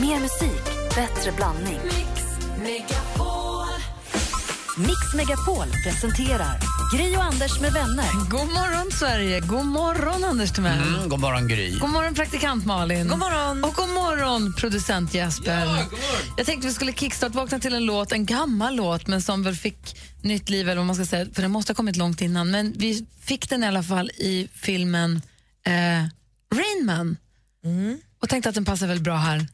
Mer musik, bättre blandning. Mix Megapol presenterar Gri och Anders med vänner. God morgon, Sverige! God morgon, Anders Timell. Mm, god morgon, Gry. God morgon, praktikant Malin. God morgon. Och god morgon, producent Jesper. Jag tänkte vi skulle kickstart-vakna till en låt, en gammal låt men som väl fick nytt liv, eller vad man ska säga, för den måste ha kommit långt innan. Men vi fick den i alla fall i filmen eh, Rain Man. Och tänkte att den passar väl bra här.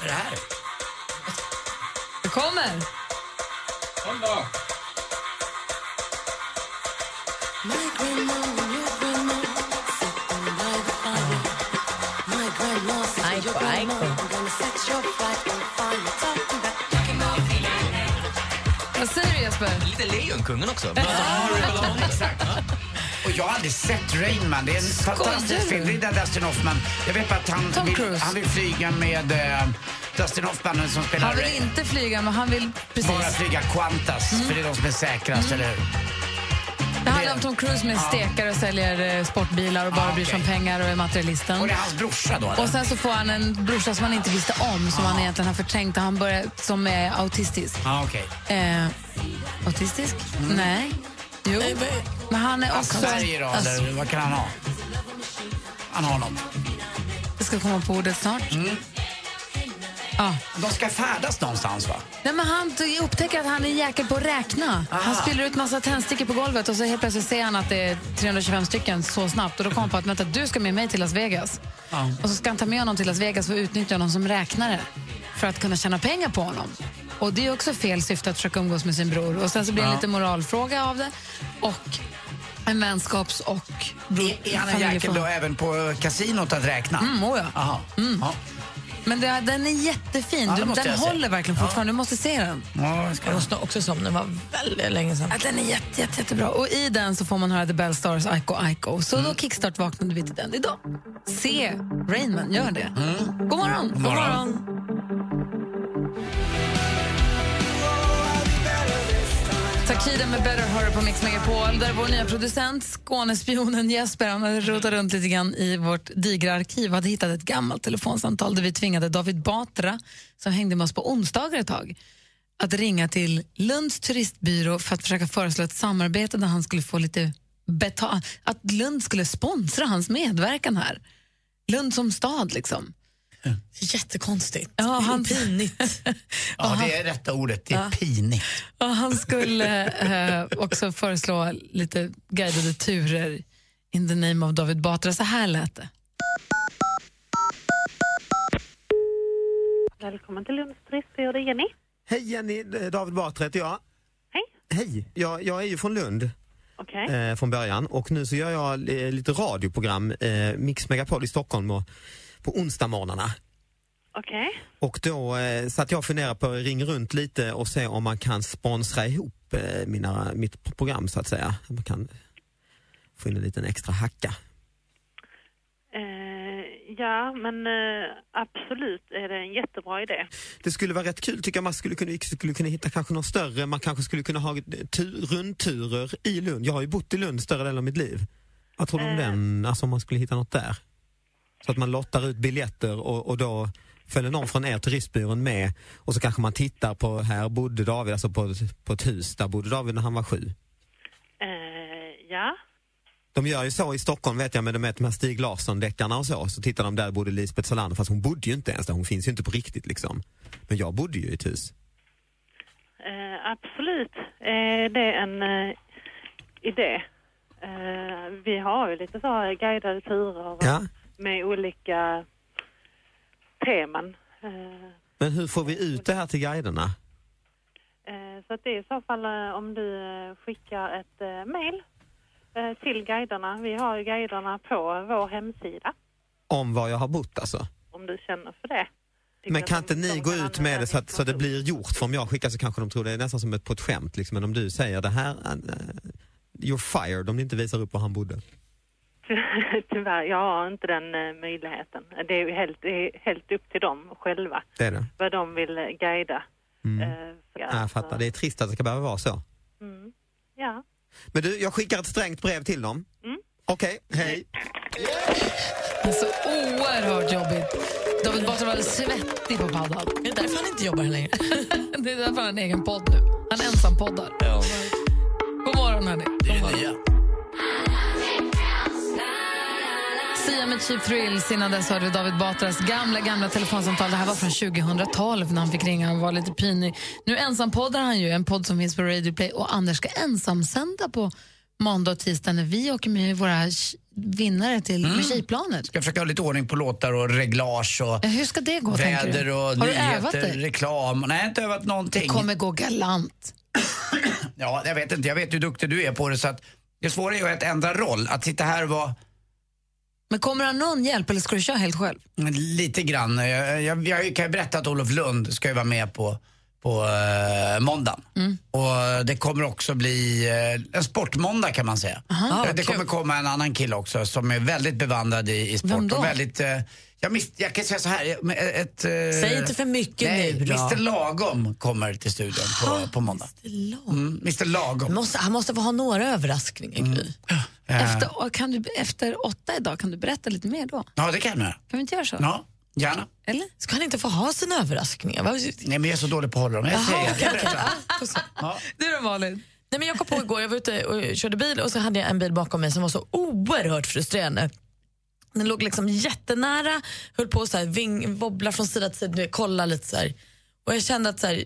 Vad är det här? Det kommer! Kom då. Aiko, aiko. Vad säger du Jesper? Lite Lejonkungen också. Exakt. Och jag har aldrig sett Rain Man. Det är en fantastisk du? film. Det är där Dustin Hoffman. Jag vet att han, Tom vill, Cruise. han vill flyga med eh, Dustin Hoffman som spelar Han vill Rain. inte flyga, men han vill precis. Bara flyga Qantas, för det är de som är säkrast, eller hur? Det handlar om Tom Cruise med stekare och säljer eh, sportbilar och bara Ah, bryr sig om okej. pengar och är materialisten. Och det är hans brorsa då, eller? Och sen så får han en brorsa som han inte visste om, som han egentligen har förträngt och han börjar, som är autistisk. Ja, okej. Eh, autistisk? Nej. Jo. Men han är också... Asperger då, Alltså, eller vad kan han ha? Han har något. det ska komma på ordet snart. Mm. Ja. De ska färdas någonstans, va? Nej, men han upptäcker att han är jäkel på att räkna. Han spiller ut massa tändstickor på golvet och så helt plötsligt ser han att det är 325 stycken så snabbt. Och då kommer han på att vänta, du ska med mig till Las Vegas. Ja. Och så ska han ta med honom till Las Vegas för att utnyttja honom som räknare för att kunna tjäna pengar på honom. Och det är också fel syfte att försöka umgås med sin bror. Och sen så blir det en Ja. lite moralfråga av det. Och en vänskaps och bror, Är, en jäkel då även på kasinot att räkna? Mm, oh ja. Aha. Ja. Men det, den är jättefin. Ja, du, måste den jag se. håller verkligen fortfarande. Du måste se den. Ja, jag ska... Jag måste också som den var väldigt länge sedan. Ja, den är jätte, jätte, jättebra. Och i den så får man höra The Bell Stars Aiko Aiko. Så då kickstart vaknade vi till den idag. Se Rainman, gör det. God morgon! God morgon. Takida med Better Horror på Mix Megapol där vår nya producent, Skånespionen Jesper, han hade rotat runt lite grann i vårt digra arkiv och hade hittat ett gammalt telefonsamtal där vi tvingade David Batra, som hängde med oss på onsdagar ett tag, att ringa till Lunds turistbyrå för att försöka föreslå ett samarbete där han skulle få lite betalt, att Lund skulle sponsra hans medverkan här. Lund som stad liksom. Jättekonstigt. Ja, han- Pinigt. Ja, det är rätta ordet. Det är pinigt. Och han skulle eh, också föreslå lite guidade turer in the name of David Batra. Så här lät det. Välkommen till Lunds turistbyrå, det är Jenny. Hej Jenny, David Batra heter jag. Hej. Hej, jag, jag är ju från Lund Okej. eh, från början och nu så gör jag eh, lite radioprogram, eh, Mix Megapol i Stockholm och, på onsdagsmorgnarna. Okej. Och då eh, satt jag och funderade på att ringa runt lite och se om man kan sponsra ihop eh, mina, mitt program så att säga. Man kan få in en liten extra hacka. Eh, ja, men eh, absolut är det en jättebra idé. Det skulle vara rätt kul tycker jag man skulle kunna, skulle kunna hitta kanske något större, man kanske skulle kunna ha tur, rundturer i Lund. Jag har ju bott i Lund större delen av mitt liv. Vad tror du om den, alltså om man skulle hitta något där? Så att man lottar ut biljetter och, och då följer någon från er turistbyrån med och så kanske man tittar på, här bodde David, alltså på, på ett hus, där bodde David när han var sju. Eh, ja. De gör ju så i Stockholm vet jag med de, med de här Stig Larsson-deckarna och så, så tittar de där bodde Lisbeth Salander fast hon bodde ju inte ens där, hon finns ju inte på riktigt liksom. Men jag bodde ju i ett hus. Eh, absolut är det en eh, idé. Vi har ju lite så guidade turer Ja. Med olika teman. Eh, Men hur får vi ut det här till guiderna? eh, så att det är i så fall eh, om du skickar ett mail eh, till guiderna. Vi har ju guiderna på vår hemsida Om var jag har bott alltså? om du känner för det. Tycker Men kan inte ni gå ut med det så att, så det blir gjort? För om jag skickar så kanske de tror det är nästan som ett, på ett skämt. Liksom. Men om du säger det här, you're fired om ni inte visar upp var han bodde. Tyvärr, jag har inte den eh, möjligheten. Det är ju helt, det är helt upp till dem själva Det är det. vad de vill eh, guida. Mm. eh. Ja, jag fattar, det är trist att det ska behöva vara så. Mm. Ja. Men du, jag skickar ett strängt brev till dem. Mm. Okej, hej. Det är så oerhört jobbigt. David Batra var svettig på paddan. Det är därför han inte jobbar här längre. Det är därför han har en egen podd nu. Han ensam poddar. God morgon, hörni. Det är det nya. Sia med Cheap Thrills. Innan dess hörde vi David Batras gamla, gamla telefonsamtal. Det här var från 2012 när han fick ringa och var lite pinig. Nu ensampoddar han ju, en podd som finns på Radio Play och Anders ska ensamsända på måndag och tisdag när vi åker med våra vinnare till Mm. Tjejplanet. Ska försöka ha lite ordning på låtar och reglage och Ja, Hur ska det gå, väder du? och nyheter, reklam. Nej, jag har inte övat någonting. Det kommer gå galant. Ja, jag vet inte. Jag vet hur duktig du är på det så att det svåra är ju att ändra roll. Att sitta här och vara Men kommer han någon hjälp eller ska du köra helt själv? lite grann. Jag, jag, jag kan ju berätta att Olof Lund ska ju vara med på på uh, måndagen. Mm. Och det kommer också bli eh, en sportmåndag kan man säga. Aha, Eh, det kommer komma en annan kille också som är väldigt bevandrad i, i sport. Vem då? Och väldigt, eh, jag, mis- jag kan säga så här, eh, ett, eh, Säg inte för mycket nej, nu då. Mr Lagom kommer till studion på, på måndag. Mm, Mr Lagom. Måste, han måste få ha några överraskningar, Gry. Eh, Efter, kan du, efter åtta idag, kan du berätta lite mer då? Ja, det kan jag. Kan vi inte göra så? Ja, gärna. Eller? Ska han inte få ha sina överraskningar? Nej, men jag är så dålig på att hålla dem. Jag säger, jag berättar. Ja. Du då Malin? Nej, men jag kom på igår, jag var ute och körde bil och så hade jag en bil bakom mig som var så oerhört frustrerande. Den låg liksom jättenära, höll på att ving, wobbla från sida till sida, kolla lite så här. Och jag kände att så här,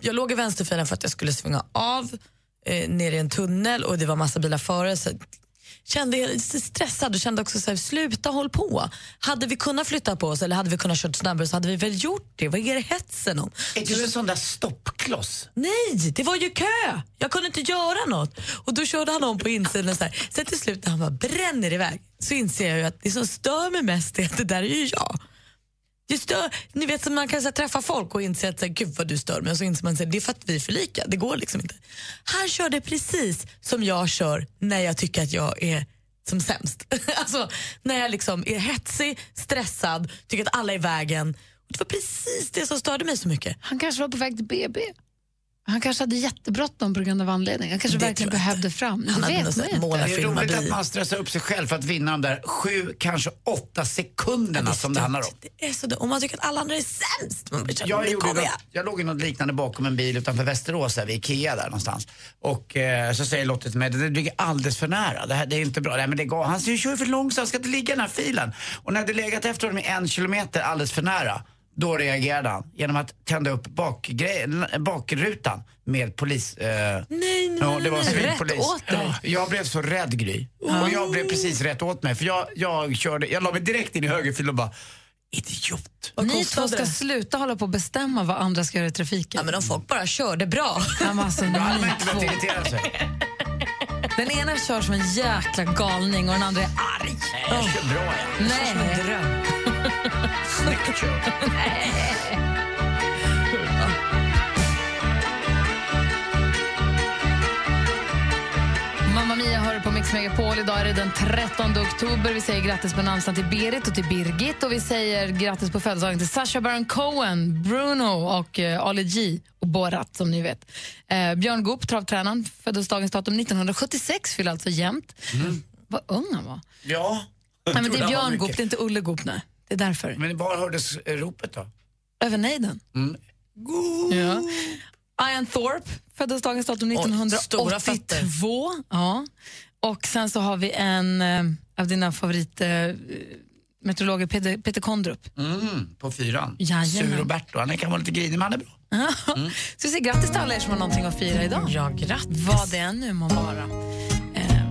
jag låg i vänsterfilen för att jag skulle svänga av eh, ner i en tunnel och det var massa bilar före. Så kände stressad och kände också så här, sluta håll på. Hade vi kunnat flytta på oss eller hade vi kunnat köra snabbare så hade vi väl gjort det. Vad är det hetsen om? Är du en sån där stoppkloss? Nej, det var ju kö! Jag kunde inte göra något. Och Då körde han om på insidan. Så här. Sen till slut när han bara bränner iväg så inser jag att det som stör mig mest är att det där är ju jag. Det stör, ni vet som man kan så här, träffa folk och inse att så här, gud vad du stör mig och så inser man att det är för att vi är för lika. Det går liksom inte. Han körde precis som jag kör när jag tycker att jag är som sämst. alltså när jag liksom är hetsig, stressad, tycker att alla är i vägen. Och det var precis det som störde mig så mycket. Han kanske var på väg till BB. Han kanske hade jättebråttom på grund av anledning. Han kanske Det verkligen jag behövde fram. Han Det hade vet man inte. Det är roligt bil. att man stressar upp sig själv för att vinna de där sju, kanske åtta sekunderna som det handlar om. Det är så dumt. Och man tycker att alla andra är sämst. Man blir Jag, "Men gjorde något, igen." jag låg i något liknande bakom en bil utanför Västerås, här, vid Ikea där någonstans. Och eh, så säger Lottie till mig, det ligger alldeles för nära, det här det är inte bra. Nej, men det går. Han säger, kör ju för långsamt, jag ska inte ligga i den här filen. Och när det legat efter honom i en kilometer alldeles för nära, då reagerade han genom att tända upp bakrutan med polis... Eh, Nej, nej, Ja, det var nej. Rätt åt dig. Jag blev så rädd Gry. Och jag blev precis rätt åt mig. För jag, jag körde, jag la mig direkt in i högerfilen och bara, idiot. Vad Ni två ska sluta hålla på och bestämma vad andra ska göra i trafiken. Ja, men om folk bara körde bra. Var alltså, Då hade man inte behövt irritera sig. Den ena kör som en jäkla galning och den andra är arg. Nej, jag kör bra jag. Nej. Snyggt kört. Mamma Mia hör på Mix Megapol. Idag är det den 13 oktober. Vi säger grattis på namnsdagen till Berit och till Birgit. Och vi säger grattis på födelsedagen till Sacha Baron Cohen, Bruno och uh, Ali G och Borat, som ni vet. Eh, Björn Goop, travtränaren, föddes dagens datum 1976, fyller alltså jämnt. Vad ung han var. Ja. Nej, men det är Björn. Goop, det är inte Olle Goop. Nej. Det är därför. Men var hördes ropet då? Över nejden. Mm. Ja. Ian Thorpe föddes dagens datum Oj, stora fötter. 1982. Ja. Och sen så har vi en eh, av dina favorit eh, meteorologer, Peter, Peter Kondrup. Mm, på fyran. Jajamän. Sur-Roberto, han kan vara lite grinig men han är bra. Så vi säger grattis till alla er som har någonting att fira idag. Ja, grattis. Vad det än nu må vara. Eh,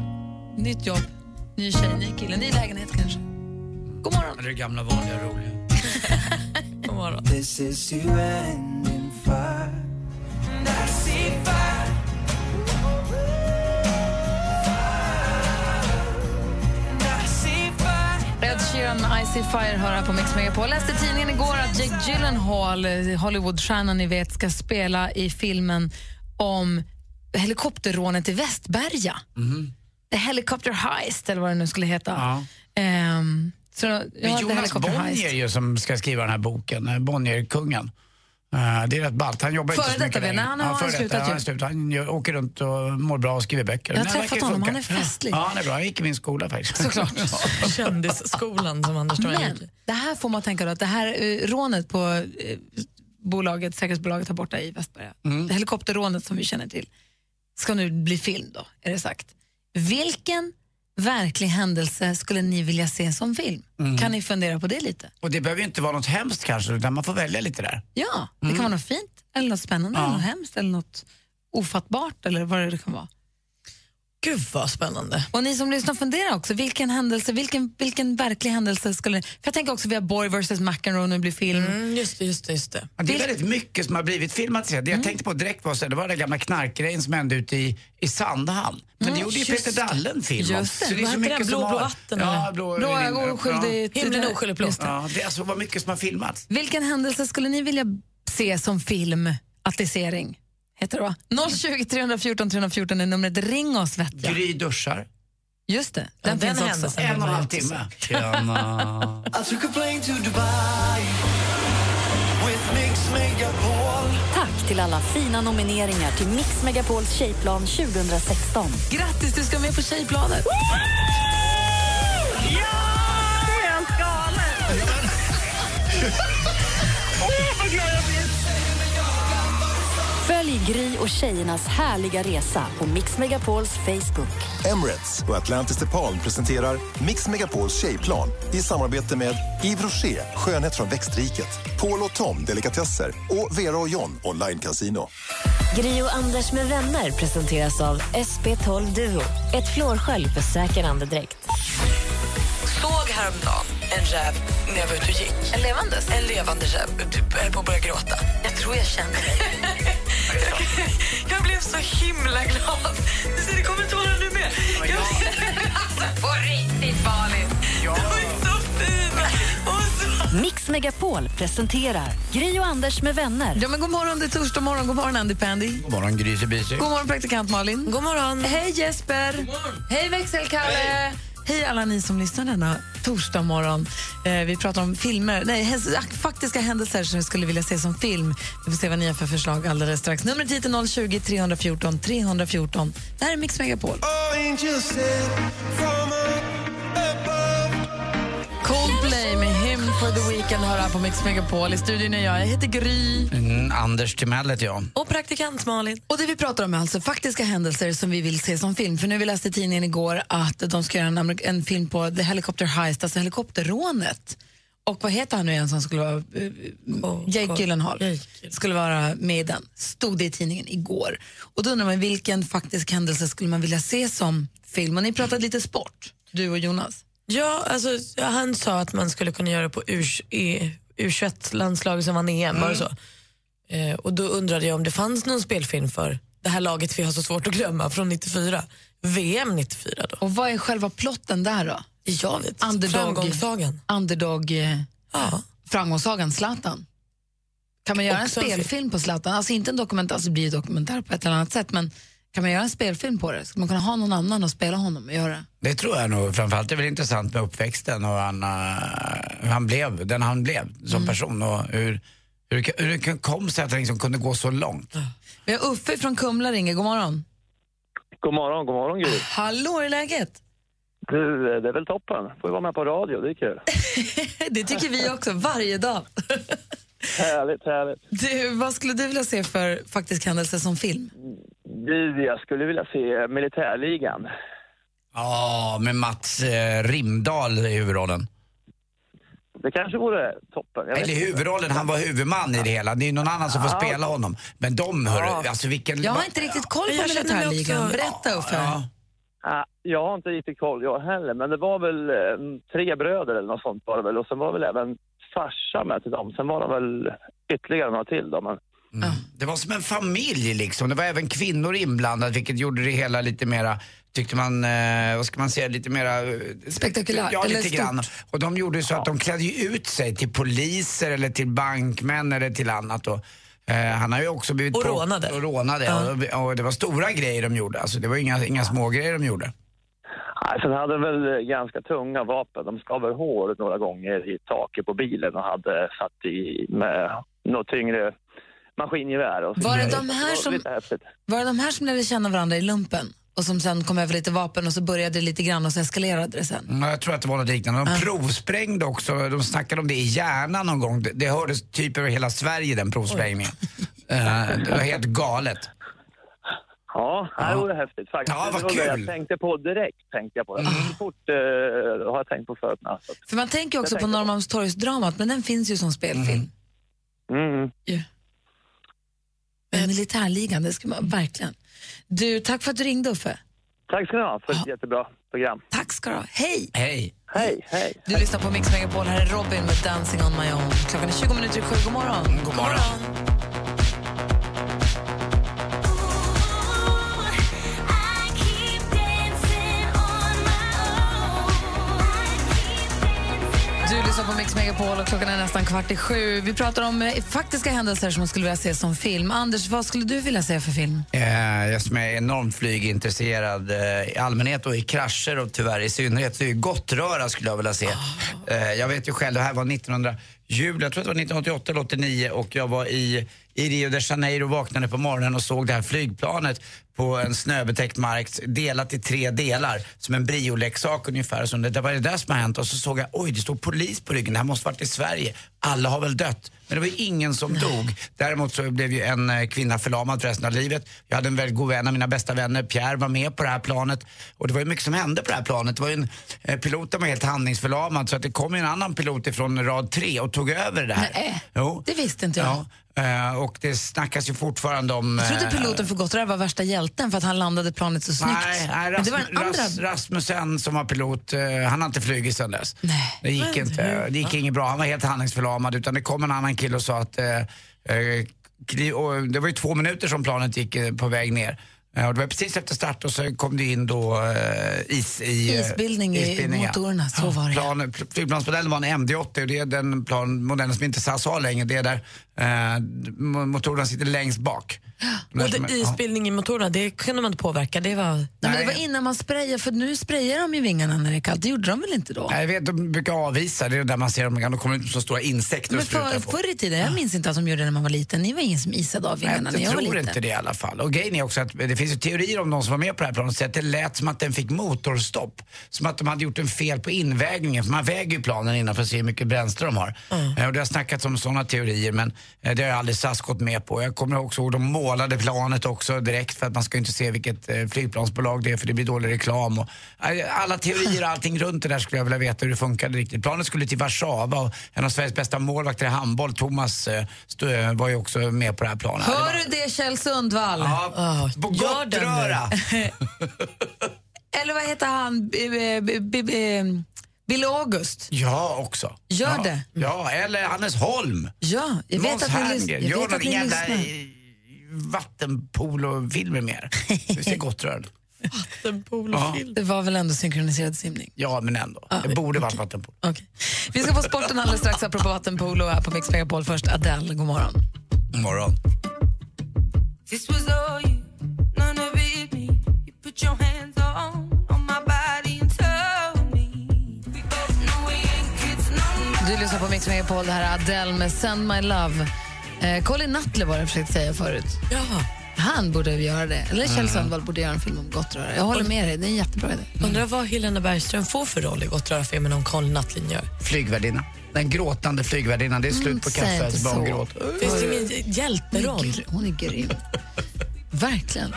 nytt jobb, ny tjej, ny kille, ny lägenhet kanske. God morgon. Det gamla vanliga roliga. God morgon. This is you and in fire. And I see fire. And I see fire. Ed Sheeran, Icy Fire hör här på Mix Megapol. Jag läste i tidningen igår att Jake Gyllenhaal, Hollywoodstjärnan ni vet, ska spela i filmen om helikopterrånet i Västberga. The Helicopter Heist, eller vad det nu skulle heta. Ja. Ehm, så, ja, Det är The Jonas Bonnier ju som ska skriva den här boken, eh, Bonnierkungen. Eh, det är rätt ballt. Han jobbar inte Före så mycket längre. han har- han slutat ju. han. Han gör- åker runt och mår bra och skriver böcker. Jag har Men träffat honom, funka. han är festlig. Ja, han är bra. Han gick i min skola faktiskt. Såklart. Kändisskolan som Anders Men det här får man tänka då, att det här eh, rånet på eh, bolaget, säkerhetsbolaget här borta i Västberga, Mm. helikopterrånet som vi känner till, ska nu bli film då, är det sagt. Vilken verklig händelse skulle ni vilja se som film? Mm. Kan ni fundera på det lite? Och det behöver ju inte vara något hemskt kanske, utan man får välja lite där. Ja, det kan vara något fint, eller något spännande, Ja. eller något hemskt, eller något ofattbart, eller vad det kan vara. Gud vad spännande. Och ni som lyssnar, fundera också. Vilken händelse, vilken, vilken verklig händelse skulle... För jag tänker också, vi har Boy vs McEnroe nu blir film. Mm, just det, just det. Just det. Ja, Det är väldigt mycket som har blivit filmatiserat. Det Mm. jag tänkte på direkt var så det var den gamla knarkgrejen som hände ute i, i Sandhamn. Men det gjorde ju Mm, Peter Dalle en film om. Just det. Så det är så mycket den? som Blå- blå vatten, Ja, blå, Blå rim- oskyldigt... Himlen är oskyldig blå. Ja, det är alltså vad mycket som har filmats. Vilken händelse skulle ni vilja se som filmatisering? Heter det va? 020 314 314 är numret. Ring oss vet jag. Gry duschar. Just det, Ja, den, den finns också. En och en halv timme. också Tjena. I took a plane to Dubai with Mix Megapol. Tack till alla fina nomineringar till Mix Megapols tjejplan 2016. Grattis, du ska med på Tjejplanet. Följ Gry och tjejernas härliga resa på Mix Megapols Facebook. Emirates och Atlantis DePaul presenterar Mix Megapols tjejplan i samarbete med Yves Rocher, skönhet från växtriket, Paul och Tom, delikatesser och Vera och John, online casino. Gri och Anders med vänner presenteras av SP12 Duo. Ett flårskölj för säker andedräkt. Såg häromdagen en räv när jag var ute och gick. En levandes? En levande räv. Du höll på att börja gråta. Jag tror jag känner dig. jag blev så himla glad. Det kommer tårar nu med. Jag, alltså, på riktigt farligt. de är så fina. Så... Mix Megapol presenterar Gry och Anders med vänner. Ja, men god morgon, det är torsdag morgon. God morgon, Andy Pandy. God morgon Gry. God morgon, praktikant Malin. God morgon. Hej Jesper! Hej växelkalle! Hej. Alla ni som lyssnar denna torsdag morgon. Eh, vi pratar om filmer, nej, faktiska händelser som vi skulle vilja se som film. Vi får se vad ni har för förslag alldeles strax. Numret hit är 020 314 314. Det här är Mix Megapol. Coldplay med For the Weekend hör här på Mix Megapol. I studion är jag, jag heter Gry. Mm, Anders Timell heter jag. Och praktikant Malin. Och det vi pratar om är alltså faktiska händelser som vi vill se som film. För nu vi läste i tidningen igår att de ska göra en, amerik- en film på The Helicopter Heist, alltså helikopterrånet. Och vad heter han nu igen som skulle vara... Uh, Oh, Jake God. Gyllenhaal Jake Gyllenhaal. skulle vara med i den. Stod det i tidningen igår. Och då undrar man vilken faktisk händelse skulle man vilja se som film? Och ni pratade lite sport, du och Jonas. Ja, alltså, han sa att man skulle kunna göra det på U21-landslaget som vann EM, var det så? Eh, och då undrade jag om det fanns någon spelfilm för det här laget vi har så svårt att glömma från 94. VM 94 då. Och vad är själva plotten där då? Jag vet Underdog. Framgångssagan. Underdog... Eh, Ja. Framgångssagan Zlatan. Kan man göra en Också en spelfilm på Zlatan? Alltså inte en dokumentär, alltså det blir dokumentär på ett eller annat sätt, men kan man göra en spelfilm på det? Ska man kunna ha någon annan och spela honom och göra? Det tror jag nog. Framförallt är det väl intressant med uppväxten och han, eh, hur han blev, den han blev som person och hur, hur, hur det kom sig att han liksom kunde gå så långt. Vi har Uffe från Kumla ringer, god morgon. God morgon, god morgon Gry. Hallå, hur är läget? Du, det är väl toppen. Får ju vara med på radio, det är kul. det tycker vi också, varje dag. härligt, härligt. Du, vad skulle du vilja se för faktisk händelse som film? Du, jag skulle vilja se Militärligan. Ja, med Mats eh, Rimdal i huvudrollen. Det kanske vore toppen. Jag Eller inte. huvudrollen, han var huvudman i det hela. Det är ju någon annan som får Ja. spela honom. Men de, hörru, alltså vilken... Jag har inte riktigt koll på militärligan. Berätta Uffe. Ja. Ah, jag har inte riktigt koll jag heller, men det var väl eh, tre bröder eller något sånt var det väl. Och sen var väl även farsa med till dem. Sen var det väl ytterligare några till då. Men Mm. Det var som en familj liksom. Det var även kvinnor inblandade vilket gjorde det hela lite mera, tyckte man, eh, vad ska man säga, lite mera... eh, Spektakulärt, Ja, eller lite stort. grann. Och de gjorde så att de klädde ut sig till poliser eller till bankmän eller till annat. Och, eh, han har ju också blivit... Och på- rånade. Och rånade, Ja. och, och det var stora grejer de gjorde. Alltså, det var inga, inga små grejer de gjorde. Sen hade de väl ganska tunga vapen. De skar väl hår några gånger i taket på bilen och hade satt i med något tyngre maskingevär. Och så Var det de här var som-. Var det de här som lärde känna varandra i lumpen? Och som sen kom över lite vapen och så började det lite grann och så eskalerade det sen? Ja, jag tror att det var något liknande. De provsprängde också, de snackade om det i hjärnan någon gång. Det, det hördes typ över hela Sverige den provsprängningen. Eh, det var helt galet. Ja, det vore häftigt faktiskt. Ja, vad det var det kul. Mm. jag tänkte på direkt. Tänkte jag på det. Så fort eh, har jag tänkt på förut. med, så att- För man tänker också Jag på Norrmalmstorgsdramat, men den finns ju som spelfilm. Mm. Men militärligan, det ska man verkligen. Du, tack för att du ringde Uffe. Tack ska ni ha för ett jättebra program. Tack ska du ha. Hej! Hej! Hej, hej. Du lyssnar på Mix Megapol. Här är Robin med Dancing on my own. Klockan är 20 minuter i sju. God morgon. God morgon. Du lyssnar på Mix Megapol och klockan är nästan kvart i sju. Vi pratar om eh, faktiska händelser som man skulle vilja se som film. Anders, vad skulle du vilja se för film? Eh, jag som är enormt flygintresserad eh, i allmänhet och i krascher och tyvärr i synnerhet så är ju Gottröra skulle jag vilja se. Eh, jag vet ju själv, det här var 1900 jul, jag tror att det var 1988 eller 89 och jag var i, i Rio de Janeiro och vaknade på morgonen och såg det här flygplanet på en snöbetäckt mark delat i tre delar som en brioleksak ungefär. Så det, var det där som har hänt och så såg jag, oj det står polis på ryggen, det här måste varit i Sverige. Alla har väl dött. Men det var ju ingen som dog. Däremot så blev ju en eh, kvinna förlamad för resten av livet. Jag hade en väldigt god vän, av mina bästa vänner, Pierre, var med på det här planet. Och det var ju mycket som hände på det här planet. Det var ju en eh, pilot som var helt handlingsförlamad så att det kom en annan pilot ifrån rad tre och tog över det här. Nej, Jo. det visste inte jag. Ja. Eh, Och det snackas ju fortfarande om... Jag trodde eh, piloten för Gottröra var värsta hjälten för att han landade planet så snyggt. Nej, nej Men det var den andra... Ras, Rasmussen som var pilot, eh, han har inte flugit sedan dess. Nej. Det gick inte, det gick inget bra. Han var helt handlingsförlamad utan det kom en annan kille och sa att kli- och det var ju två minuter som planet gick på väg ner. Och det var precis efter start och så kom det in då is i... Isbildning i isbildning, ja. motorerna, så var det. Plan, pl- flygplansmodellen var en MD-80 och det är den planmodellen som inte SAS har längre. Det är där eh, mo- motorerna sitter längst bak. Och det, är- isbildning i motorerna, det kunde man inte påverka. Det var... Nej, men det var innan man sprayade, för nu sprayar de ju vingarna när det är kallt. Det gjorde de väl inte då? Nej, Jag vet, de brukar avvisa. Det är där man ser dem, de kommer ut så stora insekter Men och för, på. förr i tiden, jag minns inte att de gjorde det när man var liten. Ni var ingen som isade av vingarna Nej, när jag jag var tror liten. inte det i alla fall. Och grejen är också att det finns ju teorier om de som var med på det här planet, så att det lät som att den fick motorstopp. Som att de hade gjort en fel på invägningen, för man väger ju planen innan för att se hur mycket bränsle de har. Eh, Och det har snackats om sådana teorier, men det har jag aldrig SAS gått med på. Jag kommer också ihåg, de målade planet också direkt för att man ska inte se vilket eh, flygplansbolag det är för det blir dålig reklam. Och, eh, alla teorier och allting runt det där skulle jag vilja veta hur det funkade riktigt. Planet skulle till Warszawa och en av Sveriges bästa målvakter i handboll, Thomas, eh, eh, var ju också med på det här planet. Det var- Hör du det Kjell Sundvall? Ja, på gör den nu. Gottröra. Eller vad heter han? B- Bill August? Ja, också. Gör ja. det. Ja, eller Hannes Holm. Ja, jag vet Måns att ni, lys- Gör vet att någon ni jävla eh, vattenpolo-filmer mer. Vi ser Gottröra. Ja. Det var väl ändå synkroniserad simning? ja, men ändå. Det borde varit vattenpolo. Okej. Vi ska få sporten alldeles strax apropå vattenpolo här på Mix Megapol. Först Adele, god morgon. God morgon. Du lyssnar på Mix Megapol, det här är Adele med Send My Love. Eh, Colin Nutley var det jag försökte säga förut. Ja. Han borde göra det. Eller Kjell Sundvall borde göra en film om Gottröra. Jag håller med dig, det är en jättebra idé. Undrar vad Helena Bergström får för roll i Gottröra-filmen om Colin Nutley gör. Flygvärdinna. Den gråtande flygvärdinnan. Det är slut på säg kaffet, inte bara hon så. gråter. Finns det ingen hjälteroll? hon är grym. Verkligen.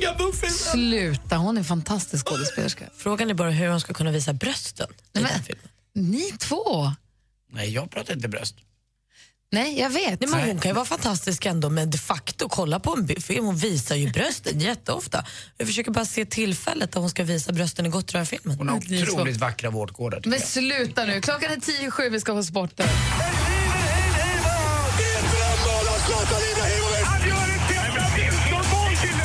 Inga. Sluta, hon är en fantastisk skådespelerska. Frågan är bara hur hon ska kunna visa brösten i Nej, den men- filmen. Ni två? Nej, jag pratar inte bröst. Nej, jag vet. Nej, men hon kan ju vara fantastisk ändå, men de facto, kolla på en film, hon visar ju brösten jätteofta. Jag försöker bara se tillfället där hon ska visa brösten i Gottröra-filmen. Hon har Det är så. otroligt vackra vårtgårdar. tycker Men jag. sluta nu, klockan är tio sju, vi ska få sporten.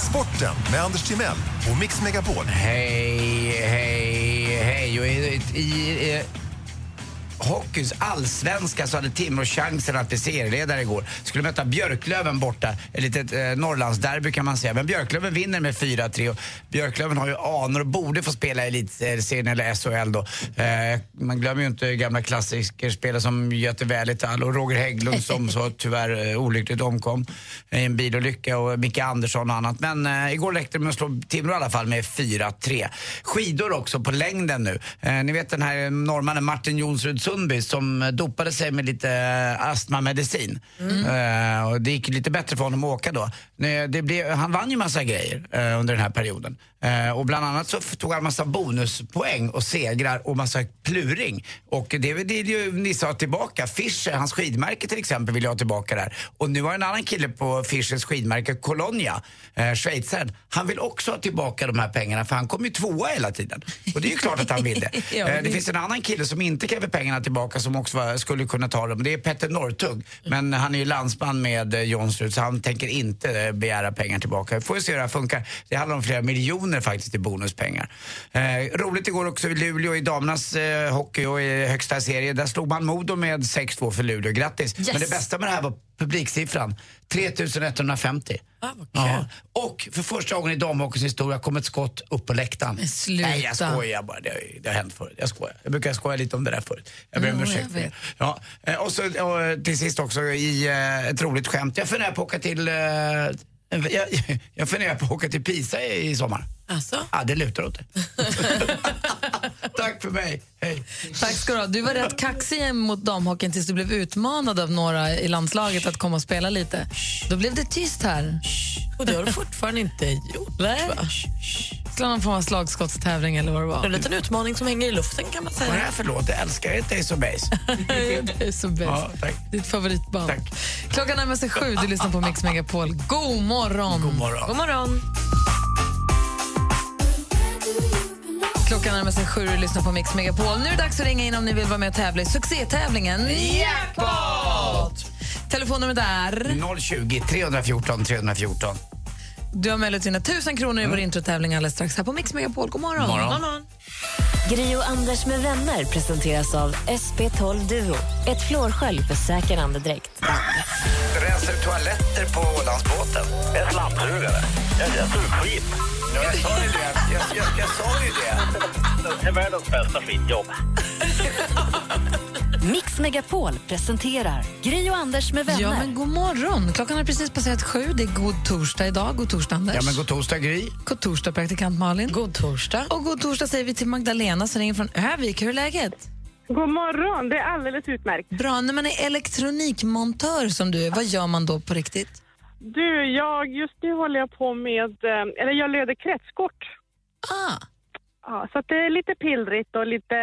Sporten med Anders Timell och Mix Megapol. Hej, hej, hej. Och i, i, i, hockeyns allsvenska så hade Timrå chansen att bli serieledare igår. Skulle möta Björklöven borta. Ett litet eh, Norrlandsderby kan man säga. Men Björklöven vinner med 4-3 och Björklöven har ju anor och borde få spela i elitserien eller SHL då. Eh, man glömmer ju inte gamla klassikerspelare som Göte Välitall och Roger Hägglund som så tyvärr eh, olyckligt omkom i en bilolycka och Micke Andersson och annat. Men eh, igår räckte det med att slå Timrå i alla fall med 4-3. Skidor också på längden nu. Eh, ni vet den här norrmannen Martin Jonsrud Sundby som dopade sig med lite eh, astmamedicin. Eh, och det gick lite bättre för honom att åka då. Det blev, han vann ju massa grejer eh, under den här perioden. Och bland annat så tog han massa bonuspoäng och segrar och massa pluring. Och det vill ju Nisse ha tillbaka. Fischer, hans skidmärke till exempel, vill jag ha tillbaka där. Och nu har en annan kille på Fischers skidmärke, Colonia, eh, schweizaren, han vill också ha tillbaka de här pengarna för han kom ju tvåa hela tiden. Och det är ju klart att han vill det. Ja, eh, det det- finns en annan kille som inte kräver pengarna tillbaka som också var, skulle kunna ta dem. Det är Petter Northug. Men han är ju landsman med eh, Jonsrud så han tänker inte eh, begära pengar tillbaka. Vi får se hur det här funkar. Det handlar om flera miljoner faktiskt i bonuspengar. Eh, roligt igår också i Luleå i damernas eh, hockey och i högsta serie. Där slog man Modo med 6-2 för Luleå. Grattis! Men det bästa med det här var publiksiffran. 3150. Ja. Och för första gången i damhockeyns historia kom ett skott upp på läktaren. sluta. Nej, jag skojar bara. Det har, det har hänt förut. Jag skojar. Jag brukar skoja lite om det där förut. Jag ber om ursäkt för det. Ja. eh, Och så och till sist också i eh, ett roligt skämt. Jag funderar på att åka till... eh, jag, jag funderar på att åka till Pisa i, i sommar. Alltså? Ja, det lutar åt det. Tack för mig. Hej. Tack ska du ha. Du var rätt kaxig mot damhockeyn tills du blev utmanad av några i landslaget att komma och spela lite. Då blev det tyst här. Och det har du fortfarande inte gjort. Nej. va? Skulle någon form av slagskottstävling eller vad det var. en liten utmaning som hänger i luften kan man Vad är det säga. här för låt? Jag älskar ett Ace of Base. det är så bäst. Ja, tack. Ditt favoritband. Tack. Klockan närmar sig sju. Du lyssnar på Mix Megapol. God morgon! God morgon. God morgon. Klockan närmar sig sju och lyssnar på Mix Megapol. Nu är det dags att ringa in om ni vill vara med och tävla i succétävlingen Jackpot! Telefonnumret är... 020 314 314. Du har möjlighet att vinna tusen kronor i vår introtävling alldeles strax här på Mix Megapol. God morgon! morgon. God morgon. Gri och Anders med vänner presenteras av SP12 Duo. Ett flårskölj för säker andedräkt. Rensar du toaletter på Ålandsbåten? En slamsugare. Jag, jag tog skit. Ja, jag sa ju det. Jag, jag, jag sa ju det. Det är världens bästa skitjobb. Mix Megapol presenterar Gri och Anders med vänner. Ja, men god morgon! Klockan har precis passerat sju. Det är god torsdag idag. God torsdag, Anders. Ja, men god torsdag, Gry. God torsdag, praktikant Malin. God torsdag. Och god torsdag säger vi till Magdalena som ringer från Övik. Hur är läget? God morgon, det är alldeles utmärkt. Bra. När man är elektronikmontör som du är, vad gör man då på riktigt? Du, jag, just nu håller jag på med, eh, eller jag löder kretskort. Ah, Ja, så att det är lite pillrigt och lite,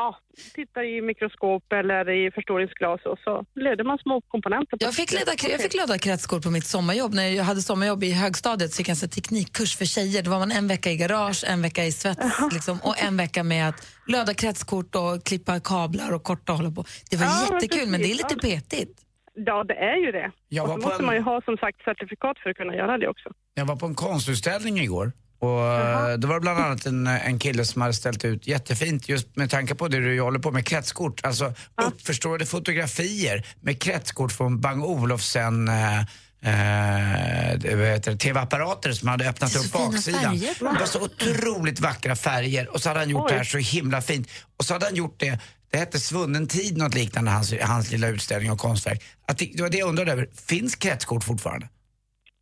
ja, tittar i mikroskop eller i förstoringsglas och så löder man små komponenter. på jag, fick leda, jag fick löda kretskort på mitt sommarjobb. När jag hade sommarjobb i högstadiet så fick jag en teknikkurs för tjejer. Då var man en vecka i garage, en vecka i svets liksom, och en vecka med att löda kretskort och klippa kablar och korta och hålla på. Det var Ja, men jättekul, men det är lite petigt. Ja, det är ju det. Jag och så måste en- man ju ha som sagt certifikat för att kunna göra det också. Jag var på en konstutställning igår. Och eh, det var bland annat en, en kille som hade ställt ut jättefint just med tanke på det du håller på med kretskort. Alltså uppförstorade fotografier med kretskort från Bang Olufsen eh, eh, tv-apparater som hade öppnat Det är upp så fina baksidan. färger Det var så otroligt vackra färger och så hade han gjort Oj. det här så himla fint. Och så hade han gjort det, det hette Svunnen tid något liknande, hans, hans lilla utställning och konstverk. Att det, det var det jag undrade över, finns kretskort fortfarande?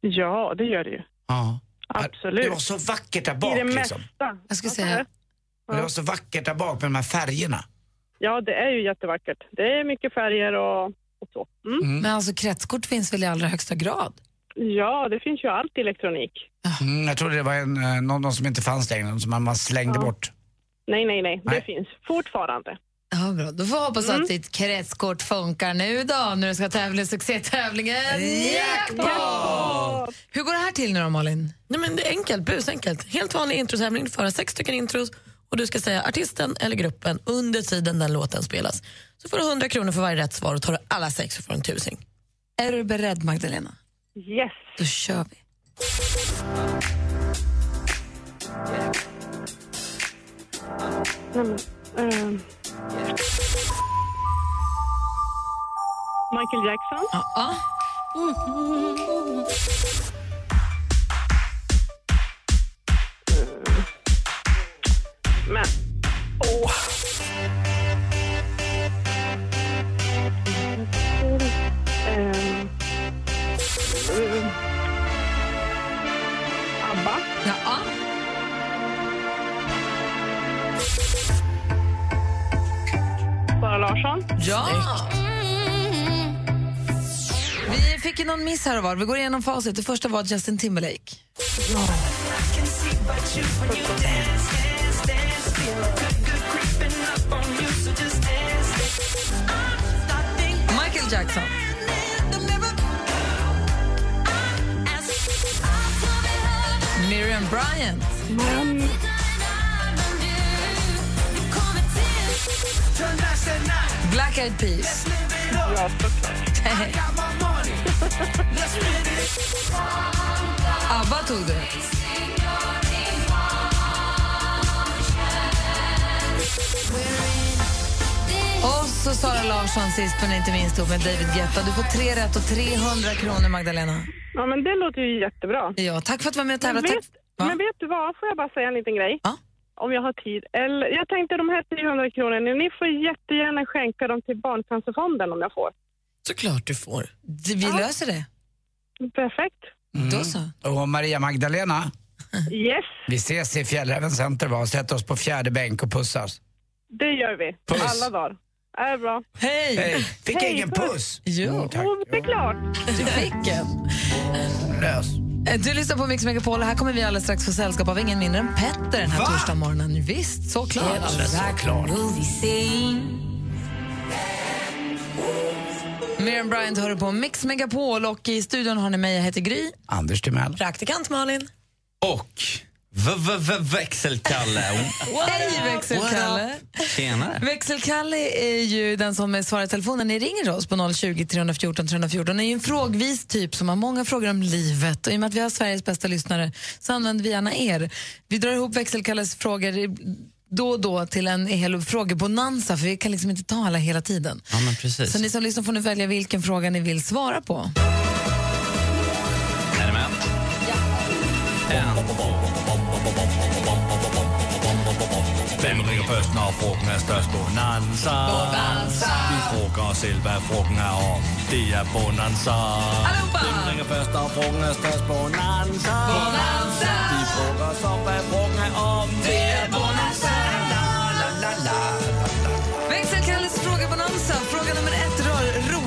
Ja, det gör det ju. Ja. Absolut. Det var så vackert där I bak det liksom. mesta. Jag Ja, säga, Det var så vackert där bak med de här färgerna. Ja, det är ju jättevackert. Det är mycket färger och, och så. Mm. men alltså kretskort finns väl i allra högsta grad? Ja, det finns ju allt i elektronik. Mm, jag trodde det var en, eh, någon, någon som inte fanns längre, någon som man, man slängde Ja. bort. Nej, nej, nej. Nej. Det finns fortfarande. Ja, bra. Då får vi hoppas att ditt kretskort funkar nu då, när du ska tävla i succétävlingen Jackpot! Hur går det här till nu då, Malin? Nej, men det är enkelt, busenkelt. Helt vanlig introtävling. Du får höra sex stycken intros och du ska säga artisten eller gruppen under tiden den låten spelas. Så får du 100 kronor för varje rätt svar och tar du alla sex så får du en tusing. Är du beredd, Magdalena? Yes. Då kör vi. Men, ehm, Michael Jackson. Ja, ja. Men... Åh! Mm. ABBA. Ja, ja. Sara Larsson. Ja! Vi fick ju någon miss här och var. Vi går igenom facit. Det första var Justin Timberlake. Michael Jackson. Miriam Bryant. Eyed Peas. Ja, såklart. ABBA tog du. Och så Sara Larsson sist men inte minst ihop med David Guetta. Du får tre rätt och 300 kronor, Magdalena. Ja, men det låter ju jättebra. Ja, tack för att du var med och Men tävlade. vet, Tack. Va? men vet du vad? Får jag bara säga en liten grej? Ja. Om jag har tid. Eller, jag tänkte de här 300 kronorna, ni får jättegärna skänka dem till Barncancerfonden om jag får. Såklart du får. Vi löser det. Perfekt. Då så. Och Maria Magdalena, Yes, vi ses i Fjällräven Center va? och sätter oss på fjärde bänk och pussas. det gör vi. Puss. Alla dagar. Är bra. Hej! Hej! Fick jag Hej, ingen puss. puss? Jo, Mm, tack. Oh, det är klart. du fick en. Lös. Eh, Du lyssnar på Mix Megapol och här kommer vi alldeles strax få sällskap av ingen mindre än Petter den här Va? torsdag morgonen. Visst, såklart. Såklart. Miriam Bryant hör på Mix Megapol och i studion har ni mig, jag heter Gry. Anders Timell. Praktikant Malin. Och växelkalle. Hej växelkalle! Tjenare. Växelkalle är ju den som svarar i telefonen. Ni ringer oss på 020 314 314. Det är ju en frågvis typ som har många frågor om livet. Och I och med att vi har Sveriges bästa lyssnare så använder vi gärna er. Vi drar ihop växelkalles frågor då och då till en hel frågebonanza för vi kan liksom inte ta alla hela tiden. Ja, men precis. Så ni som lyssnar får nu välja vilken fråga ni vill svara på. Är ni med? Ja. Hvem først, når frugten er størst? Bonanza. Bonanza. Vi frågar os selv, hvad frugten er om. Det er Bonanza. Hvem ringer først, når frugten er størst? Bonanza. Bonanza. Vi frågar os om, hvad frugten er om. Det er Bonanza. Växelkalles frågebonanza. Fråga nummer ett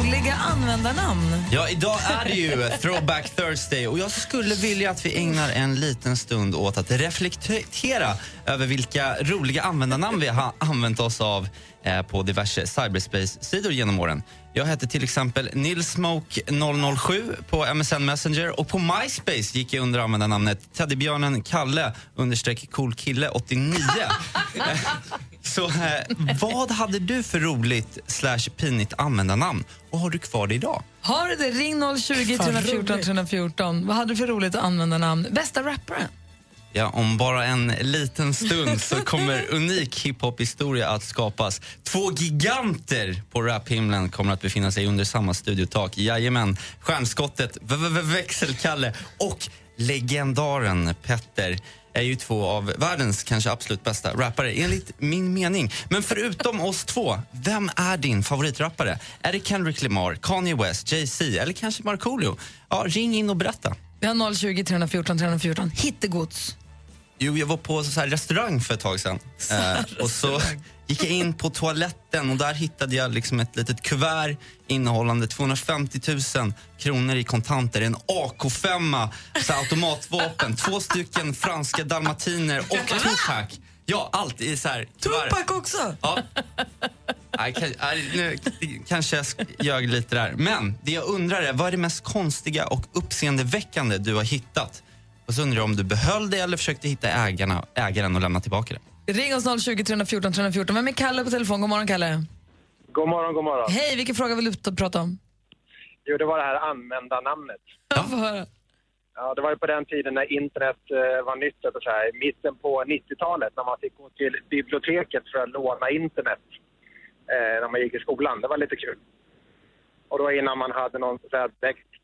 roliga användarnamn. Ja, idag är det ju Throwback Thursday och jag skulle vilja att vi ägnar en liten stund åt att reflektera över vilka roliga användarnamn vi har använt oss av eh, på diverse cyberspace-sidor genom åren. Jag heter till exempel Nilsmoke007 på MSN Messenger och på MySpace gick jag under användarnamnet Teddybjörnen Kalle understreck coolkille 89. Så eh, vad hade du för roligt slash pinigt användarnamn och har du kvar det idag? Har du det? Ring 020 314 314. Vad hade du för roligt användarnamn? Bästa rapparen? Ja, om bara en liten stund så kommer unik hiphop-historia att skapas. Två giganter på raphimlen kommer att befinna sig under samma studiotak. Jajamän, stjärnskottet V- V- Växelkalle och legendaren Petter är ju två av världens kanske absolut bästa rappare, enligt min mening. Men förutom oss två, vem är din favoritrappare? Är det Kendrick Lamar, Kanye West, Jay-Z eller kanske Markoolio? Ja, ring in och berätta. Vi har 020 314 314. Hittegods. Jo, jag var på så här restaurang för ett tag sedan. Eh, och så gick jag in på toaletten och där hittade jag liksom ett litet kuvert innehållande 250 000 kronor i kontanter, en AK5, så automatvapen, två stycken franska dalmatiner och Tupac. Ja, allt i så här kuvert. Tupac också! Ja. Nej, kan, nej, nu kanske jag ljög lite där. Men det jag undrar är, vad är det mest konstiga och uppseendeväckande du har hittat? Och så undrar jag om du behöll det eller försökte hitta ägarna, ägaren och lämna tillbaka det. Ring oss 020 314 314. Vem är Kalle på telefon? God morgon, Kalle. God morgon, god morgon. Hej, vilken fråga vill du ta- prata om? Jo, det var det här användarnamnet. Ja. Få höra. Ja, det var ju på den tiden när internet eh, var nytt, eller så här, i mitten på 90-talet när man fick gå till biblioteket för att låna internet. eh, när man gick i skolan. Det var lite kul. Och då innan man hade någon så här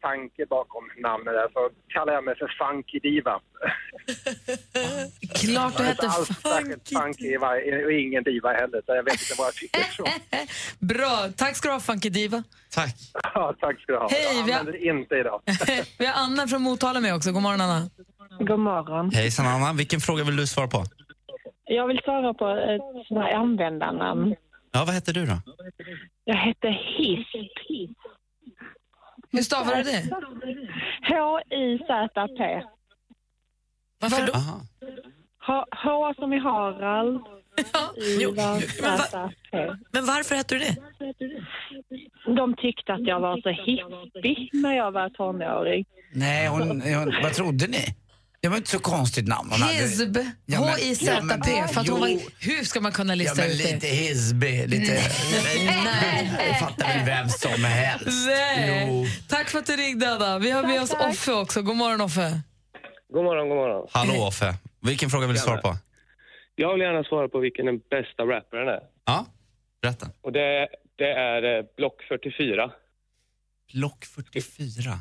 tanke bakom namnet där så kallade jag mig för Funky Diva. Klart du hette alls särskilt funky va- och ingen diva heller så jag vet inte vad jag tycker. Bra, tack ska du ha Funky Diva. Tack. Ja, tack ska du ha. Hej, jag vi har- använder det inte idag. Vi har Anna från Motala med också. God morgon Anna. God morgon. Hejsan Anna, vilken fråga vill du svara på? Jag vill svara på ett sånt här användarnamn. Ja, vad heter du då? Jag heter Hisp. Hur stavar du det? H-I-Z-P. Varför då? H, H som i Harald. Ivar, Z-P. Men varför heter du det? De tyckte att jag var så hippig när jag var tonåring. Nej, hon, hon, vad trodde ni? Det var inte så konstigt namn hon. Hizb, Ja, H-I-Z-P. ja, hur ska man kunna lista ut det? lite Hizby, lite... Nej. Det fattar väl vem som helst. Nej. Jo. Tack för att du ringde Anna. Vi har med oss Offe också. God morgon Offe. God morgon, god morgon. Hallå Offe, vilken fråga vill du svara på? Jag vill gärna svara på vilken den bästa rapparen är. Ja, berätta. Och det, det är eh, Block 44. Block 44?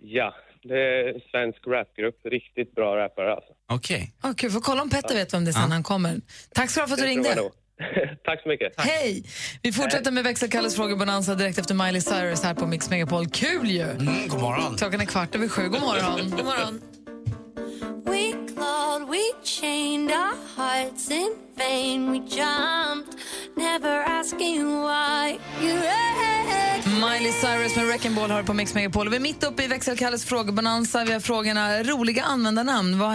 Ja, det är en svensk rapgrupp. Riktigt bra rappare alltså. Okej. Okay, får kolla om Petter vet vem det är sen han kommer. Tack ska du ha för att du ringde. Tack så mycket. Hej! Vi fortsätter med växelkalles frågebonanza direkt efter Miley Cyrus här på Mix Megapol. Kul ju! Mm, god morgon. Klockan är kvart över sju. God morgon. God morgon. We clawed, we chained our hearts in vain. We jumped, never asking why. You Miley Cyrus med Wrecking Ball har på Mix Megapol. Vi är mitt uppe i växelkalles frågebonanza. Vi har frågorna roliga användarnamn. Vad,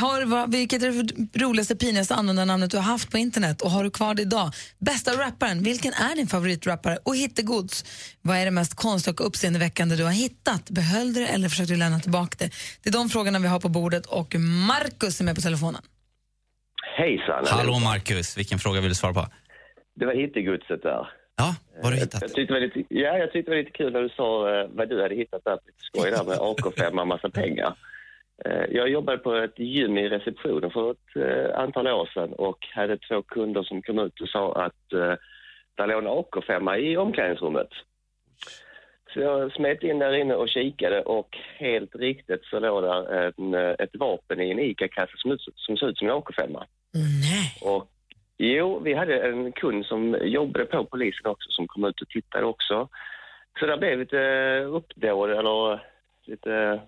har, vad, vilket är det roligaste, pinigaste användarnamnet du har haft på internet och har du kvar det idag? Bästa rapparen, vilken är din favoritrappare? Och hittegods, vad är det mest konstiga och uppseendeväckande du har hittat? Behöll du det eller försökte du lämna tillbaka det? Det är de frågorna vi har på bordet och Markus är med på telefonen. Hejsan. Hallå Marcus, vilken fråga vill du svara på? Det var hittegodset där. Ja, vad har du hittat? Jag tyckte det var lite, ja, jag tyckte det var lite kul när du sa eh, vad du hade hittat där. Lite skoj där med AK5 och massa pengar. Eh, jag jobbade på ett gym i receptionen för ett eh, antal år sedan och hade två kunder som kom ut och sa att eh, där låg en AK5 i omklädningsrummet. Så jag smet in där inne och kikade och helt riktigt så låg där en, eh, ett vapen i en ICA-kasse som, ut- som såg ut som en AK5. Nej. Och, jo, vi hade en kund som jobbade på polisen också som kom ut och tittade också. Så det blev lite uppdåd eller lite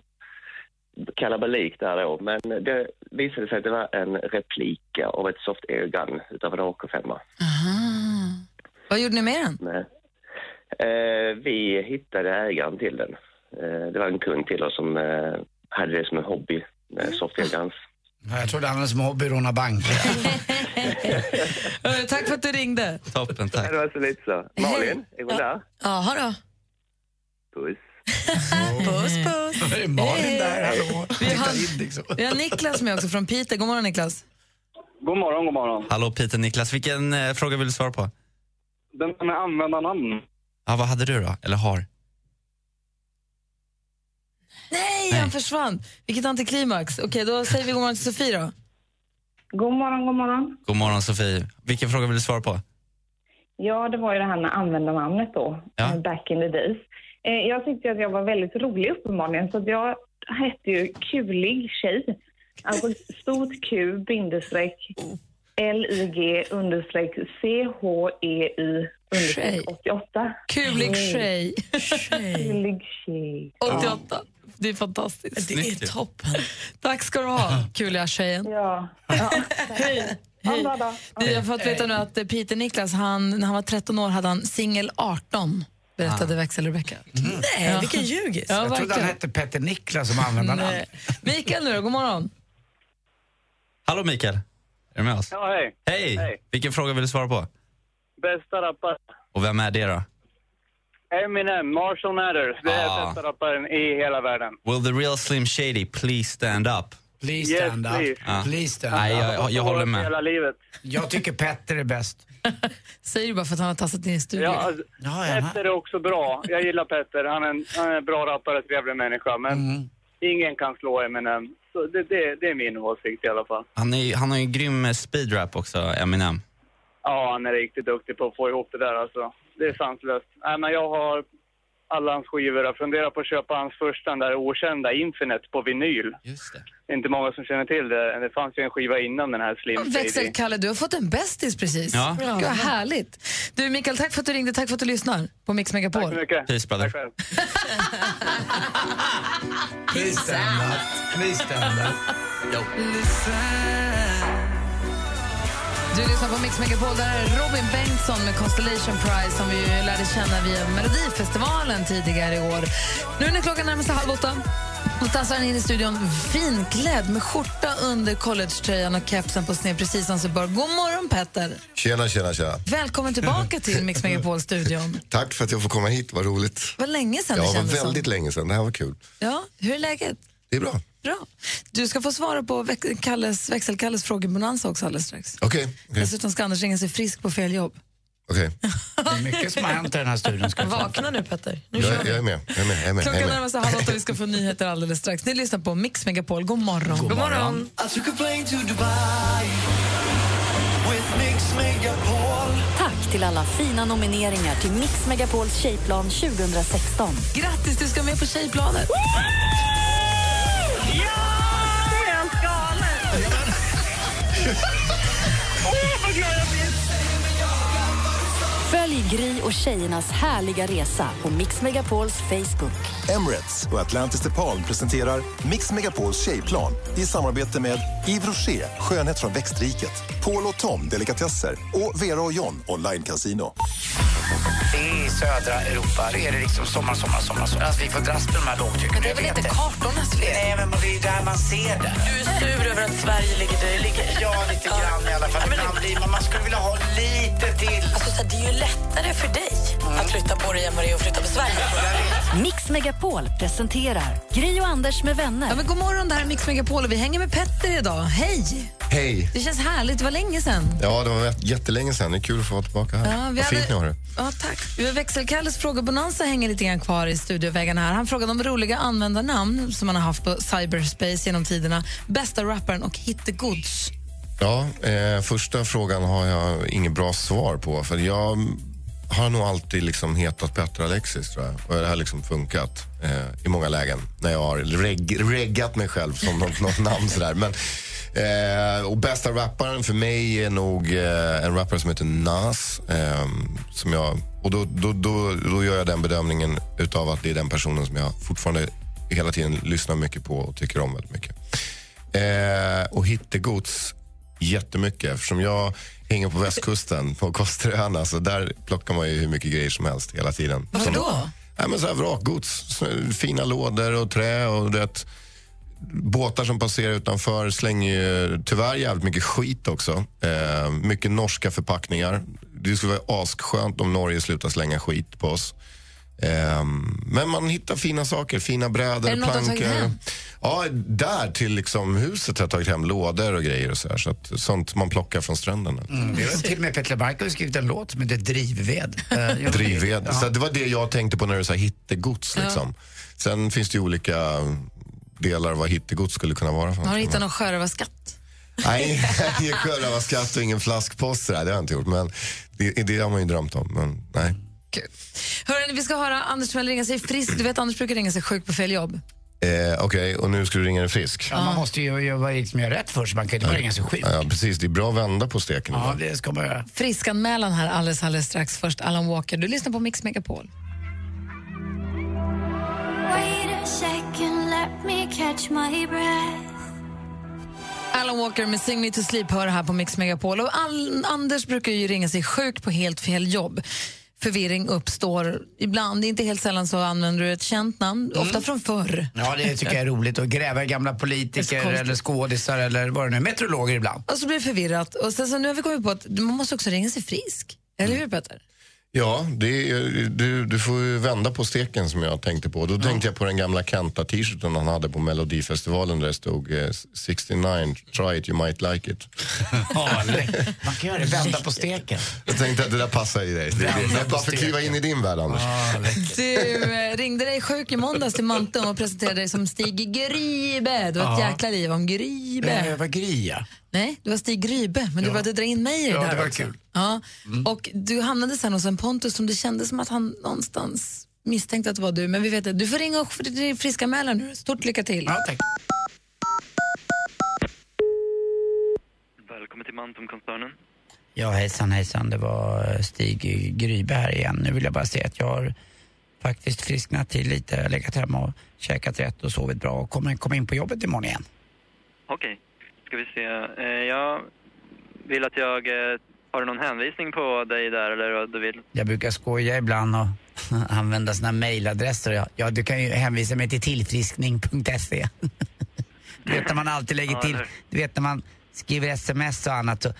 kalabalik där då. Men det visade sig att det var en replika av ett soft air gun utav en AK5. Aha. Vad gjorde ni med den? Nej. Eh, vi hittade ägaren till den. Eh, det var en kund till oss som eh, hade det som en hobby, med soft air guns. Ja, Jag trodde han hade som hobby råna banker. Tack för att du ringde. Toppen, tack. Det var så lite så. Malin, är hon där? Jaha då. Puss. Puss, puss. Det är Malin där, hallå. Vi har, in liksom. vi har Niklas med också från Piteå. God morgon Niklas. God morgon, god morgon. Hallå Peter Niklas, vilken eh, fråga vill du svara på? Den med användarnamn. Ja, vad hade du då? Eller har? Nej, Nej. han försvann. Vilket antiklimax. Okej, då säger vi god morgon till Sofie då. God morgon, god morgon. God morgon Sofie. Vilken fråga vill du svara på? Ja, det var ju det här med användarnamnet då, Ja. back in the days. Eh, jag tyckte att jag var väldigt rolig uppenbarligen, så att jag hette ju Kulig tjej. Alltså stort Q, bindestreck, L-I-G, understreck, C-H-E-Y, understreck 88. Kulig tjej. Kulig tjej. 88. Det är fantastiskt. Det är toppen. Tack ska du ha, kuliga tjejen. Ja. Hej. Hej. Vi har fått veta nu att Peter Niklas, han, när han var 13 år hade han singel 18, berättade växel-Rebecka. Nej, vilken ljugis. Ja, Jag trodde han verkligen. hette Petter Niklas som användarnamn. Nej. Mikael nu då, god morgon. Hallå Mikael, är du med oss? Ja, hej. Hej! Hej. Vilken fråga vill du svara på? Bästa rappare. Och vem är det då? Eminem, Marshall Mathers. Det är Ah. bästa rapparen i hela världen. Will the real Slim Shady please stand up? Please Yes, stand up. please. Ja. Please stand Nej, up. jag, jag, jag håller med. Hela livet. Jag tycker Petter är bäst. Säger du bara för att han har tassat in i studion. Ja, alltså, Ja, ja. Petter är också bra. Jag gillar Petter. Han är en, han är en bra rappare, trevlig människa. Men Mm. ingen kan slå Eminem. Så det, det, det är min åsikt i alla fall. Han, är, han har ju grym eh, speedrap också, Eminem. Ja, han är riktigt duktig på att få ihop det där alltså. Det är sanslöst. Nej, men jag har alla hans skivor. Jag funderar på att köpa hans första, den där okända Infinite på vinyl. Just det. Det är inte många som känner till det. Det fanns ju en skiva innan den här Slim Shady. Växelkalle, du har fått en bästis precis. Ja. Gud, vad härligt. Du, Mikael, tack för att du ringde. Tack för att du lyssnar på Mix Megapol. Tack så mycket. Peace, brother. Tack själv. Please stand up. Du lyssnar på Mix Megapol. Där är Robin Bengtsson med Constellation Prize som vi ju lärde känna via Melodifestivalen tidigare i år. Nu när klockan närmar sig halv åtta och tassar han in i studion finklädd med skjorta under collegetröjan och kepsen på sned precis som sig bör. God morgon, Petter! Tjena, tjena, tjena. Välkommen tillbaka till Mix Megapol-studion. Tack för att jag får komma hit, vad roligt. Vad länge sedan Ja, det kändes väldigt som. länge sedan, det här var kul. Ja, hur är läget? Det är bra. Bra. Du ska få svara på väx- Kalles, växelkalles frågebonanza också alldeles strax. Okej, okej, Dessutom ska Anders ringa sig frisk på fel jobb. okej. Det är mycket som har hänt i den här studion. Ska säga. Vakna nu, Petter. Nu Jag, kör är- vi. jag är med, jag är med, jag är med. Jag är med. sig halv åtta och vi ska få nyheter alldeles strax. Ni lyssnar på Mix Megapol. God morgon. God morgon. I took a plane to Dubai with Mix Megapol. Tack till alla fina nomineringar till Mix Megapols tjejplan 2016. Grattis, du ska med på Tjejplanet. Åh, oh, vad glad jag blir! Följ Gry och tjejernas härliga resa på Mix Megapols Facebook. Emirates och Atlantis DePaul presenterar Mix Megapols tjejplan i samarbete med Yves Rocher, skönhet från växtriket, Paul och Tom, delikatesser och Vera och John, online casino. I södra Europa är det liksom sommar, sommar, sommar. sommar. Alltså, vi får dras med de här lågtrycken. Men det är väl inte kartornas fel? Nej, men det är där man ser det. Du är sur över att Sverige ligger där det ligger. Ja, lite grann i alla fall. Det är ju lättare för dig att flytta på dig än vad det är att flytta på Sverige. Mix Megapol presenterar Gry och Anders med vänner. Ja, men god morgon, det här är Mix Megapol och vi hänger med Petter idag. Hej! Hej. Det känns härligt, det var länge sedan. Ja, det var jät- jättelänge sedan. Det är kul att få vara tillbaka här. Ja, vi Vad hade- fint ni har det. Ja, tack. Vi har Växelkalles frågebonanza hänger lite grann kvar i studioväggarna här. Han frågade om roliga användarnamn som man har haft på cyberspace genom tiderna. Bästa rapparen och hittegods. Ja, eh, första frågan har jag inget bra svar på. För jag har nog alltid liksom hetat Petter Alexis, tror jag. Och det har liksom funkat eh, i många lägen. När jag har reg reggat mig själv som något, något namn sådär. Men, eh, och bästa rapparen för mig är nog eh, en rappare som heter Nas. Eh, som jag, och då, då, då, då gör jag den bedömningen utav att det är den personen som jag fortfarande hela tiden lyssnar mycket på och tycker om väldigt mycket. Eh, och hittegods jättemycket eftersom jag hänger på västkusten på Kosteröarna så där plockar man ju hur mycket grejer som helst hela tiden. Varför Som- då? Nej, men så här vrakgods, fina lådor och trä och det, båtar som passerar utanför slänger ju tyvärr jävligt mycket skit också. Eh, mycket norska förpackningar. Det skulle vara asskönt om Norge slutar slänga skit på oss. Eh, men man hittar fina saker, fina brädor, Är har plankor. Ja, där till liksom huset har jag tagit hem lådor och grejer och så, här, så att, sånt man plockar från stränderna. Mm, det har till och med Petter Barkov skrivit en låt som heter Drivved. Eh, Drivved. Ja. Så det var det jag tänkte på när du sa hittegods. Ja. Liksom. Sen finns det ju olika delar vad hittegods skulle kunna vara. För Har du hittat någon sjörövarskatt? Nej, ingen sjörövarskatt och ingen flaskpost. Det har jag inte gjort. Men det, det har man ju drömt om. Men nej. Hörrni, vi ska höra Anders Timell ringa sig frisk. Du vet, Anders brukar ringa sig sjuk på fel jobb. Eh, Okej, och nu ska du ringa dig frisk. Ja, man måste ju göra liksom göra rätt för sig. Man kan inte bara ringa sig sjuk. Ja, precis. Det är bra att vända på steken. Ja, ibland. det ska man göra. Friskanmälan här alldeles, alldeles strax. Först Alan Walker. Du lyssnar på Mix Megapol. Wait a second, let me catch my breath. Alan Walker med Sing Me To Sleep hör här på Mix Megapol. Och Anders brukar ju ringa sig sjuk på helt fel jobb. Förvirring uppstår ibland. Inte helt sällan så använder du ett känt namn, ofta från förr. Ja, det tycker jag är roligt. Att gräva gamla politiker eller skådisar eller vad det nu är. Meteorologer ibland. Och så blir det förvirrat. Och sen så nu har vi kommit på att man måste också ringa sig frisk. Eller hur Peter? Ja, det är, du, du får ju vända på steken som jag tänkte på. Då tänkte jag på den gamla Kenta-t-shirten han hade på Melodifestivalen där det stod eh, 69, try it you might like it. Ja, man kan göra det. Vända på steken. Jag tänkte att det där passar i dig. Det, det, det, på bara för att kliva in i din värld, Anders. Du eh, ringde dig sjuk i måndags till Mantum och presenterade dig som Stig Grybe. Du har ett Ja. jäkla liv om Grybe. Eh, vad gry, ja. Nej, det var Stig Grybe, men du Ja. började dra in mig i det Ja, där det var också. kul. Ja. Och du hamnade sen hos en Pontus som det kändes som att han någonstans misstänkte att det var du. Men vi vet att du får ringa och friska mäla nu. Stort lycka till. Ja, tack. Välkommen till Mantum-koncernen. Ja, hejsan hejsan. Det var eh, Stig Grybe här igen. Nu vill jag bara säga att jag har faktiskt frisknat till lite, legat hemma och käkat rätt och sovit bra och kommer komma in på jobbet imorgon igen. Okej, ska vi se. Eh, jag vill att jag... Eh, har du någon hänvisning på dig där eller vad du vill? Jag brukar skoja ibland och använda såna mejladresser. Ja, du kan ju hänvisa mig till tillfriskning.se. du vet när man alltid lägger till, du vet när man skriver sms och annat och,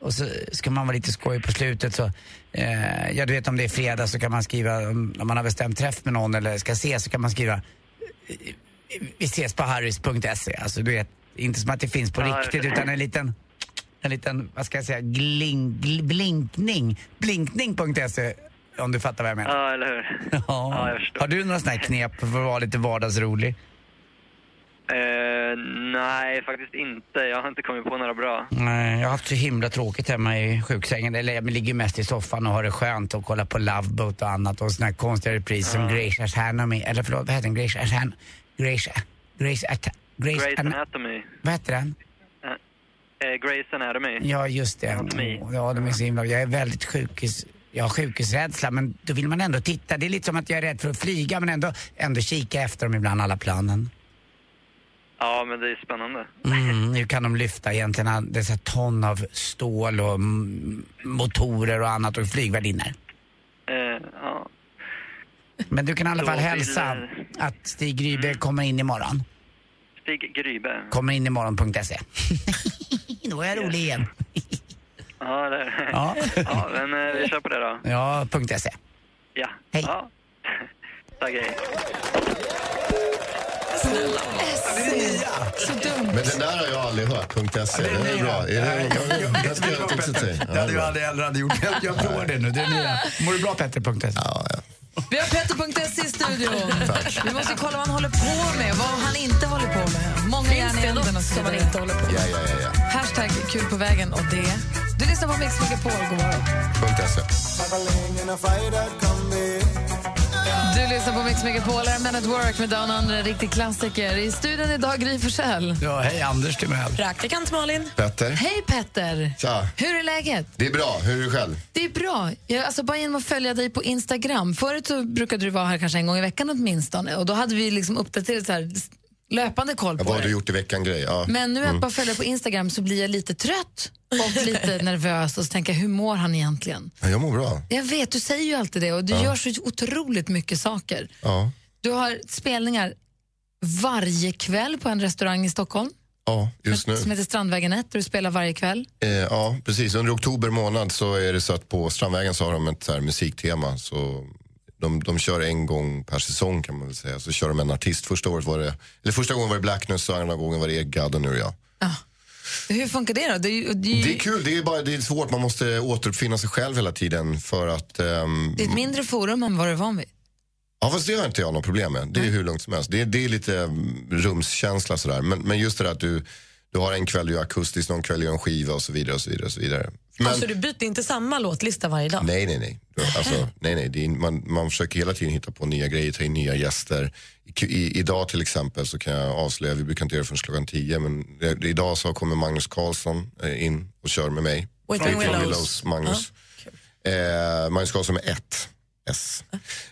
och så ska man vara lite skoj på slutet så, eh, ja du vet om det är fredag så kan man skriva, om, om man har bestämt träff med någon eller ska ses så kan man skriva eh, vi ses på harrys.se. Alltså du vet, inte som att det finns på Ja, riktigt utan en liten en liten, vad ska jag säga, gling, gl, blinkning. Blinkning.se om du fattar vad jag menar. Ja, eller hur? Ja. jag förstår. Har du några sådana här knep för att vara lite vardagsrolig? Eh, nej, faktiskt inte. Jag har inte kommit på några bra. Nej, jag har haft så himla tråkigt hemma i sjuksängen. Eller jag ligger mest i soffan och har det skönt och kollar på Love Boat och annat och såna här konstiga repriser som Grace Anatomy. Eller förlåt, vad heter den? Grace Anatomy? Grace... Grace... Grace... Grace Ana- Anatomy. vad heter den? Eh, Grace Anatomy. Ja, just det. Anatomy. Ja, de är så himla... Jag är väldigt sjukhus... Jag har sjukhusrädsla, men då vill man ändå titta. Det är lite som att jag är rädd för att flyga, men ändå, ändå kika efter dem ibland, alla planen. Ja, men det är spännande. Mm, nu kan de lyfta egentligen dessa ton av stål och mm, motorer och annat och flygvärdinnor. Eh, ja. Men du kan i alla fall hälsa att Stig Grybe kommer in imorgon. Stig Grybe. Kommer in imorgon.se. Då är jag rolig igen. Ja, det Ja. ja, men eh, vi kör på det då. Ja, .se. Ja. Hej. Ja. Tack, hej. Så dumt. Men den där har jag aldrig hört, .se. Den är bra. Är det, den ska jag tipsa till. Det hade jag aldrig heller hade gjort. Jag, jag provar det nu. Det är nya. Mår du bra Petter.se? Ja, ja. Vi har Petter.se i studion. Vi måste kolla vad han håller på med, vad han inte håller på med. Många Finns det något som man vidare. inte håller på med? Ja, ja, ja, ja. Hashtag kul på vägen och det. Du lyssnar på Mix Megapol. God morgon. .se. Du lyssnar på Mix Megapol, här Men at Work med Down Under, en riktig klassiker. I studion idag, Gry Forssell. Ja, hej Anders Timell. Praktikant Malin. Petter. Hej Petter! Tja. Hur är läget? Det är bra. Hur är du själv? Det är bra. Jag, alltså bara genom att följa dig på Instagram. Förut så brukade du vara här kanske en gång i veckan åtminstone. Och då hade vi liksom uppdaterat så här, löpande koll på Vad har du gjort i veckan-grej? Ja. Men nu att Mm. bara följa på Instagram så blir jag lite trött och lite nervös och så tänker jag, hur mår han egentligen? Ja, jag mår bra. Jag vet, du säger ju alltid det och du Ja. gör så otroligt mycket saker. Ja. Du har spelningar varje kväll på en restaurang i Stockholm Ja, just nu. som heter Strandvägen 1 där du spelar varje kväll. Eh, ja, precis. Under oktober månad så är det så att på Strandvägen så har de ett så här musiktema. Så de, de kör en gång per säsong kan man väl säga. Så kör de en artist. Första, året var det, eller första gången var det Blackness andra gången var det Eggad och nu är det jag. Hur funkar det då? Det är, det är, Det är kul, det är, bara, det är svårt. Man måste återuppfinna sig själv hela tiden för att... ehm, det är ett mindre forum än vad du är van vid. Ja, fast det har inte jag något problem med. Det är hur lugnt som helst. Det är, det är lite mm, rumskänsla sådär. Men, men just det där att du, du har en kväll du gör akustiskt, någon kväll gör en skiva och så vidare. och så vidare, och så vidare. Men, Alltså du byter inte samma låtlista varje dag? Nej, nej, nej. Alltså, nej, nej. Är, man, man försöker hela tiden hitta på nya grejer, ta in nya gäster. I, i, idag till exempel så kan jag avslöja, vi brukar inte göra det förrän klockan tio, men det, idag så kommer Magnus Karlsson eh, in och kör med mig. Från Willows. Willows Magnus. Eh, Magnus Karlsson med ett S.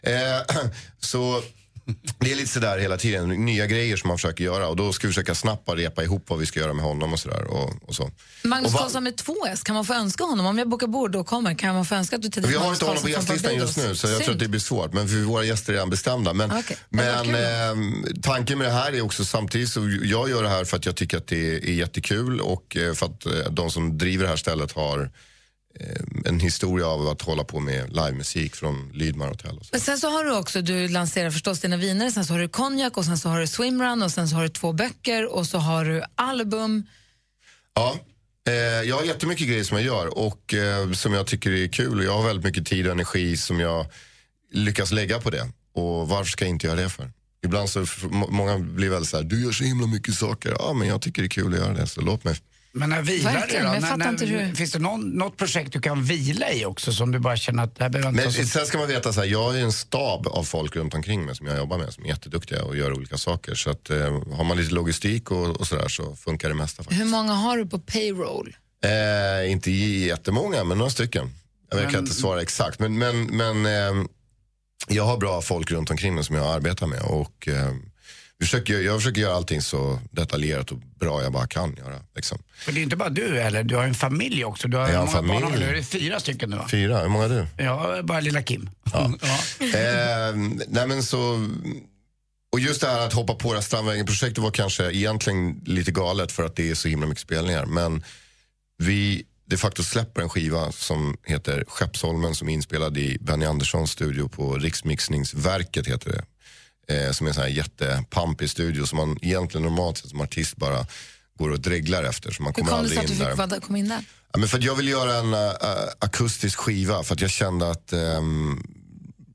Eh, så det är lite sådär hela tiden, nya grejer som man försöker göra och då ska vi försöka snabbt repa ihop vad vi ska göra med honom och sådär. Och, och så. Magnus Karlsson med två S, kan man få önska honom? Om jag bokar bord och kommer, kan man få önska att du tittar Vi har inte honom på gästlistan just nu så jag tror att det blir svårt. Men för våra gäster är redan bestämda. Men, Okej. men eh, tanken med det här är också samtidigt så jag gör det här för att jag tycker att det är jättekul och eh, för att eh, de som driver det här stället har en historia av att hålla på med livemusik från Lydmar Hotel. Och så. Men sen så har du också, du lanserar förstås dina viner, sen så har du konjak och sen så har du swimrun och sen så har du två böcker och så har du album. Ja, eh, jag har jättemycket grejer som jag gör och eh, som jag tycker är kul. Och jag har väldigt mycket tid och energi som jag lyckas lägga på det. Och varför ska jag inte göra det för? Ibland så, många blir väl så här, du gör så himla mycket saker. Ja, men jag tycker det är kul att göra det, så låt mig Men när vilar Verkligen, du då? När- när- inte hur- Finns det någon, något projekt du kan vila i också som du bara känner att det här behöver inte Men så- sen ska man veta så här, jag har ju en stab av folk runt omkring mig som jag jobbar med som är jätteduktiga och gör olika saker. Så att, eh, har man lite logistik och, och sådär så funkar det mesta faktiskt. Hur många har du på payroll? Eh, inte jättemånga, men några stycken. Jag Men- kan inte svara exakt, men, men, men eh, jag har bra folk runt omkring mig som jag arbetar med. Och, eh, försöker, jag försöker göra allting så detaljerat och bra jag bara kan göra. Liksom. För det är inte bara du heller, du har en familj också. Du har Jag har många barn familj. du? Är det fyra stycken nu va? Fyra, hur många är du? Ja, bara lilla Kim. Eh, nej men så, och just det här att hoppa på det här Strandvägen-projektet var kanske egentligen lite galet för att det är så himla mycket spelningar. Men vi de facto släpper en skiva som heter Skeppsholmen som är inspelad i Benny Anderssons studio på Riksmixningsverket heter det. Eh, som är en sån här jättepampig studio som man egentligen normalt sett som artist bara går och dreglar efter. Så man Hur kommer kom det sig att du fick där. komma in där? Ja, men för jag vill göra en äh, akustisk skiva för att jag kände att ehm,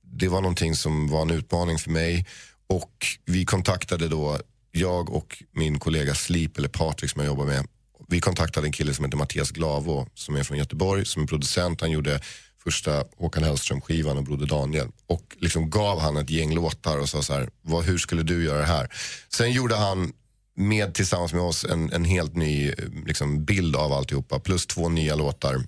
det var någonting som var en utmaning för mig. Och vi kontaktade då, jag och min kollega Sleep, eller Patrik som jag jobbar med. Vi kontaktade en kille som heter Mattias Glavo som är från Göteborg, som är producent. Han gjorde första Håkan Hellström-skivan och Broder Daniel. Och liksom gav han ett gäng låtar och sa så här, vad, hur skulle du göra det här? Sen gjorde han med tillsammans med oss en, en helt ny eh, liksom, bild av alltihopa. Plus två nya låtar.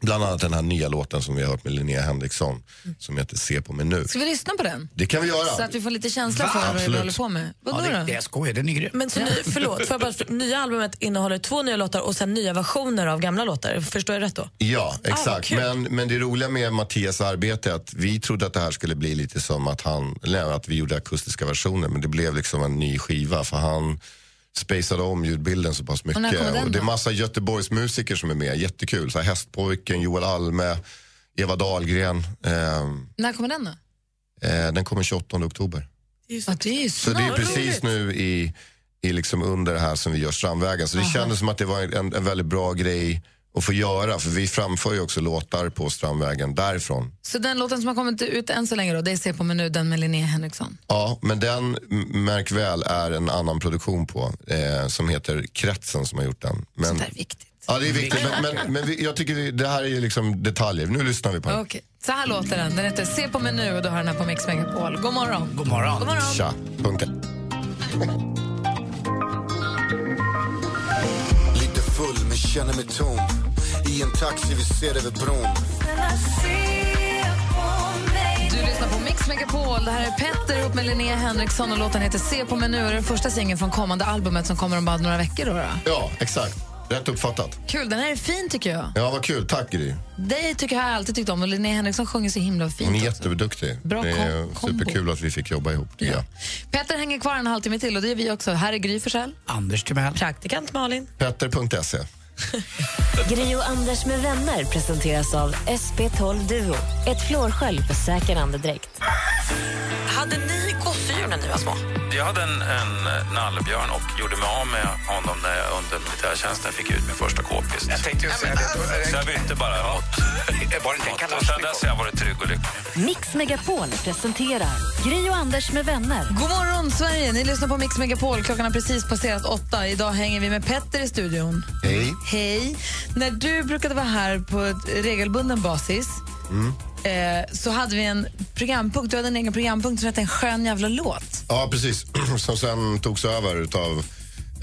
Bland annat den här nya låten som vi har hört med Linnea Henriksson. Som heter Se på mig nu. Ska vi lyssna på den? Det kan vi göra. Så att vi får lite känsla Va? för vad Absolut. du håller på med. Vadå då? jag skojar, den är grym. Men så ny, förlåt, för bara, nya albumet innehåller två nya låtar och sen nya versioner av gamla låtar. Förstår jag rätt då? Ja, Ah, exakt. kul. men, men det roliga med Mattias arbete är att vi trodde att det här skulle bli lite som att han, att vi gjorde akustiska versioner, men det blev liksom en ny skiva för han spacade om ljudbilden så pass Och mycket. den Och det är massa Göteborgsmusiker som är med, jättekul. Så här, Hästpojken, Joel Alme, Eva Dahlgren. ehm, När kommer den då? eh, den kommer 28 oktober. Ja, det är ju Så det är precis nu i, i liksom under det här som vi gör Strandvägen. Så det Aha. kändes som att det var en, en väldigt bra grej att få göra. För vi framför ju också låtar på Strandvägen därifrån. Så den låten som har kommit ut än så länge då, det är Se på mig nu, den med Linnea Henriksson. Ja, men den, märk väl, är en annan produktion på. Eh, som heter Kretsen som har gjort den. Men, Sånt är viktigt. Ja, det är viktigt. Men, men, men vi, jag tycker vi, det här är ju liksom detaljer. Nu lyssnar vi på den. Okej, så här låter den. Den heter Se på mig nu och du har den här på Mix Megapol. God morgon. God morgon. God morgon. Tja, punkten. Lite full men känner mig tom I en taxi vi ser över bron Du lyssnar på Mix Megapol. Det här är Petter ihop med Linnea Henriksson och låten heter Se på mig nu. Det är den första singeln från kommande albumet som kommer om bara några veckor. Då, då. Ja, exakt. Rätt uppfattat. Kul, den här är fin tycker jag. Ja, vad kul. Tack, Gry. Dig tycker jag alltid tyckt om och Linnea Henriksson sjunger så himla fint. Hon är jätteduktig. Bra det är kom- kombo. superkul att vi fick jobba ihop. tycker jag. Petter hänger kvar en halvtimme till och det är vi också. Här är Gry Forssell. Anders Timell. Praktikant Malin. Petter.se. Gri och Anders med vänner presenteras av SP12 Duo. Ett flårskölj för säker andedräkt. Hade ni gosedjur när ni var små? Jag hade en, en nallebjörn och gjorde mig av med honom när jag under militärtjänsten fick ut min första k-pist. Jag tänkte ju säga det. Så jag bytte bara mot... Var det inte en och sen dess har jag varit trygg och lycklig. Mix Megapol presenterar Gri och Anders med vänner. God morgon, Sverige! Ni lyssnar på Mix Megapol. Klockan har precis passerat åtta. Idag hänger vi med Petter i studion. Hej. Hej. När du brukade vara här på regelbunden basis Mm. Eh, så hade vi en programpunkt. Du hade en egen programpunkt som hette En skön jävla låt. Ja, precis. Som sen togs över av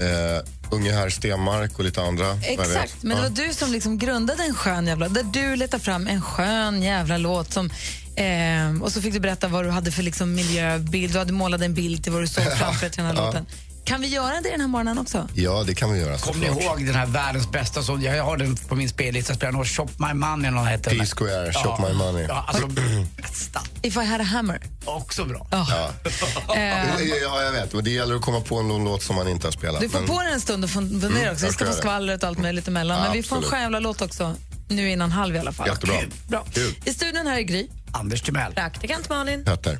eh, unge herr Stenmark och lite andra. Exakt, men det Ja. var du som liksom grundade en skön jävla... Där du letade fram en skön jävla låt som... Eh, och så fick du berätta vad du hade för liksom miljöbild. Du hade målat en bild till vad du såg framför dig till den här Ja. låten. Kan vi göra det den här morgonen också? Ja, det kan vi göra Kommer ni ihåg den här världens bästa sång? Jag har den på min spellista. Spelar Shop My Money eller något hette den. P-Square, Shop My Money. Ja, alltså, If I had a hammer. också bra. Ja. Eh, ja, jag vet. Det gäller att komma på en låt som man inte har spelat. Du får men- på den en stund och fun- fundera Mm, också. Vi ska få skvallret och allt möjligt emellan. Ja, Men vi får en absolut. skön jävla låt också nu innan halv i alla fall. Jättebra. Bra. Kul. I studion här är Gry. Anders Timell. Praktikant Malin. Petter.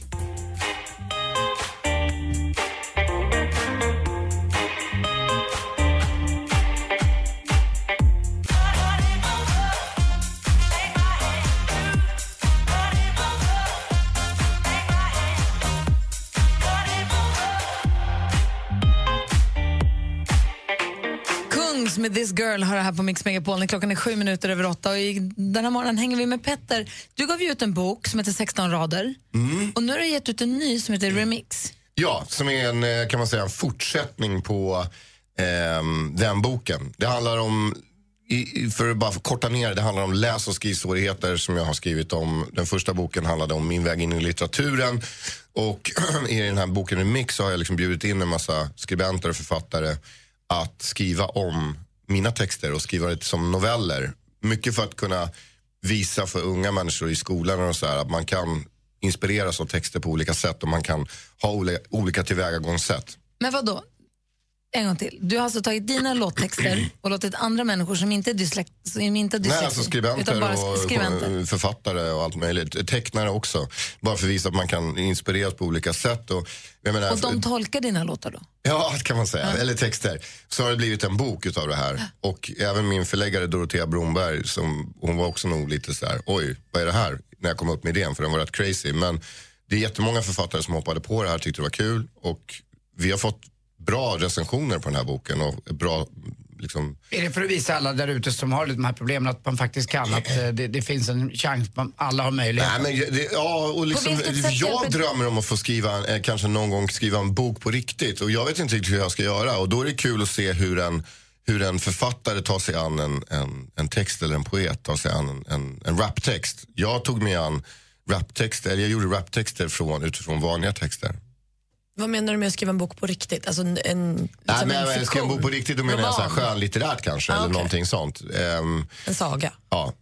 Beatles med This Girl har det här på Mix Megapol klockan är sju minuter över åtta. Och i, den här morgonen hänger vi med Petter. Du gav ju ut en bok som heter 16 rader Mm. och nu har du gett ut en ny som heter Remix. Ja, som är en, eh, kan man säga, en fortsättning på ehm, den boken. Det handlar om, i, för att bara korta ner det, det handlar om läs och skrivsvårigheter som jag har skrivit om. Den första boken handlade om min väg in i litteraturen. Och i den här boken Remix så har jag liksom bjudit in en massa skribenter och författare att skriva om mina texter och skriva det som noveller. Mycket för att kunna visa för unga människor i skolan och så här, att man kan inspireras av texter på olika sätt och man kan ha olika, tillvägagångssätt. Men vad då? En gång till. Du har alltså tagit dina låttexter och låtit andra människor som inte är dyslekt, som inte är Nej, dyslektiker, alltså skribenter bara och skribenter. författare och allt möjligt. Tecknare också. Bara för att visa att man kan inspireras på olika sätt. Och, menar, Och de tolkar dina låtar då? Ja, det kan man säga. Eller texter. Så har det blivit en bok utav det här. Och även min förläggare Dorotea Bromberg, som, hon var också nog lite så här, oj, vad är det här? När jag kom upp med idén, för den var rätt crazy. Men det är jättemånga författare som hoppade på det här, tyckte det var kul. Och vi har fått bra recensioner på den här boken och bra, liksom, Är det för att visa alla där ute som har de här problemen att man faktiskt kan, att eh, det, det finns en chans, man, alla har möjlighet? Nej, men det, ja, och liksom, jag drömmer om att få skriva, eh, kanske någon gång skriva en bok på riktigt. Och jag vet inte riktigt hur jag ska göra. Och då är det kul att se hur en, hur en författare tar sig an en, en, en text eller en poet tar sig an en, en, en raptext. Jag tog mig an raptexter, jag gjorde raptexter från, utifrån vanliga texter. Vad menar du med att skriva en bok på riktigt? Alltså en, en, Nej, men en jag ska en bok på riktigt, då menar jag så här, skönlitterärt kanske, Ah, eller okej. någonting sånt. Ehm, En saga? Ja,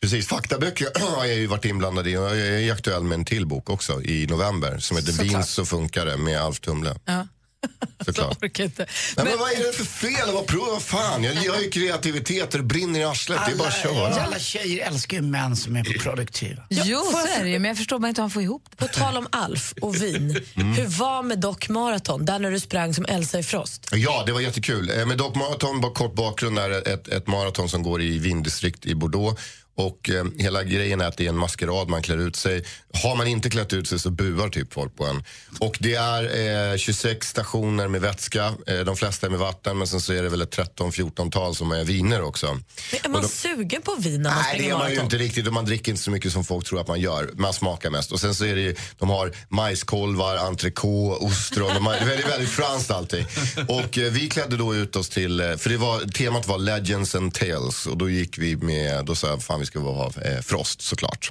precis. Faktaböcker har jag ju varit inblandad i och jag är aktuell med en till bok också i november som heter Såklart. Vinst så funkar det med Alf Tumle. Ja. Såklart. Orkar inte. Nej, men vad är det för fel? Vad prova? Vad fan? Jag, jag har ju kreativitet och det brinner i arslet. Det är bara att köra. Alla tjejer älskar ju män som är produktiva. Jo, så är det ju, men jag förstår bara inte hur han får ihop det. På tal om Alf och vin, Mm. hur var med Doc Marathon, där när du sprang som Elsa i Frost? Ja, det var jättekul. Eh, Med Doc Marathon, bara kort bakgrund, är ett, ett maraton som går i vindistrikt i Bordeaux. Och eh, hela grejen är att det är en maskerad, man klär ut sig. Har man inte klätt ut sig så buar typ folk på en. Och det är eh, 26 stationer med vätska, eh, de flesta är med vatten men sen så är det väl ett 13-14-tal som är viner också. Men är man de- sugen på vin när man Nej, det är man ju inte riktigt och man dricker inte så mycket som folk tror att man gör. Man smakar mest. Och sen så är det ju, de har majskolvar, entrecote, ostron. De har, det är väldigt, väldigt franskt allting. Och eh, vi klädde då ut oss till, eh, för det var, temat var Legends and Tales och då gick vi med, då sa jag fan vi ska ha eh, Frost såklart.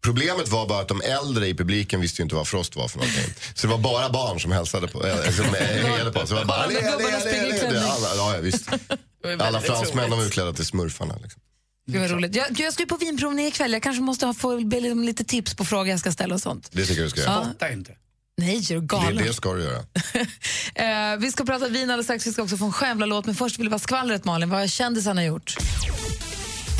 Problemet var bara att de äldre i publiken visste ju inte vad Frost var för någonting. Så det var bara barn som hälsade på, äh, som eh, hejade på. Så det var bara, Alla Ja, ja, visst. Alla fransmän de var utklädda till smurfarna. Liksom. Gud vad roligt. Jag, jag ska ju på vinprovning ikväll. Jag kanske måste ha, få be lite, lite tips på frågor jag ska ställa och sånt. Det tycker jag du ska göra. Spotta inte. Nej, är du Det, galen? det ska du göra. Eh, vi ska prata vin alldeles strax. Vi ska också få en Stjärnblad-låt. Men först vill vi ha skvallret, Malin. Vad har kändisarna gjort?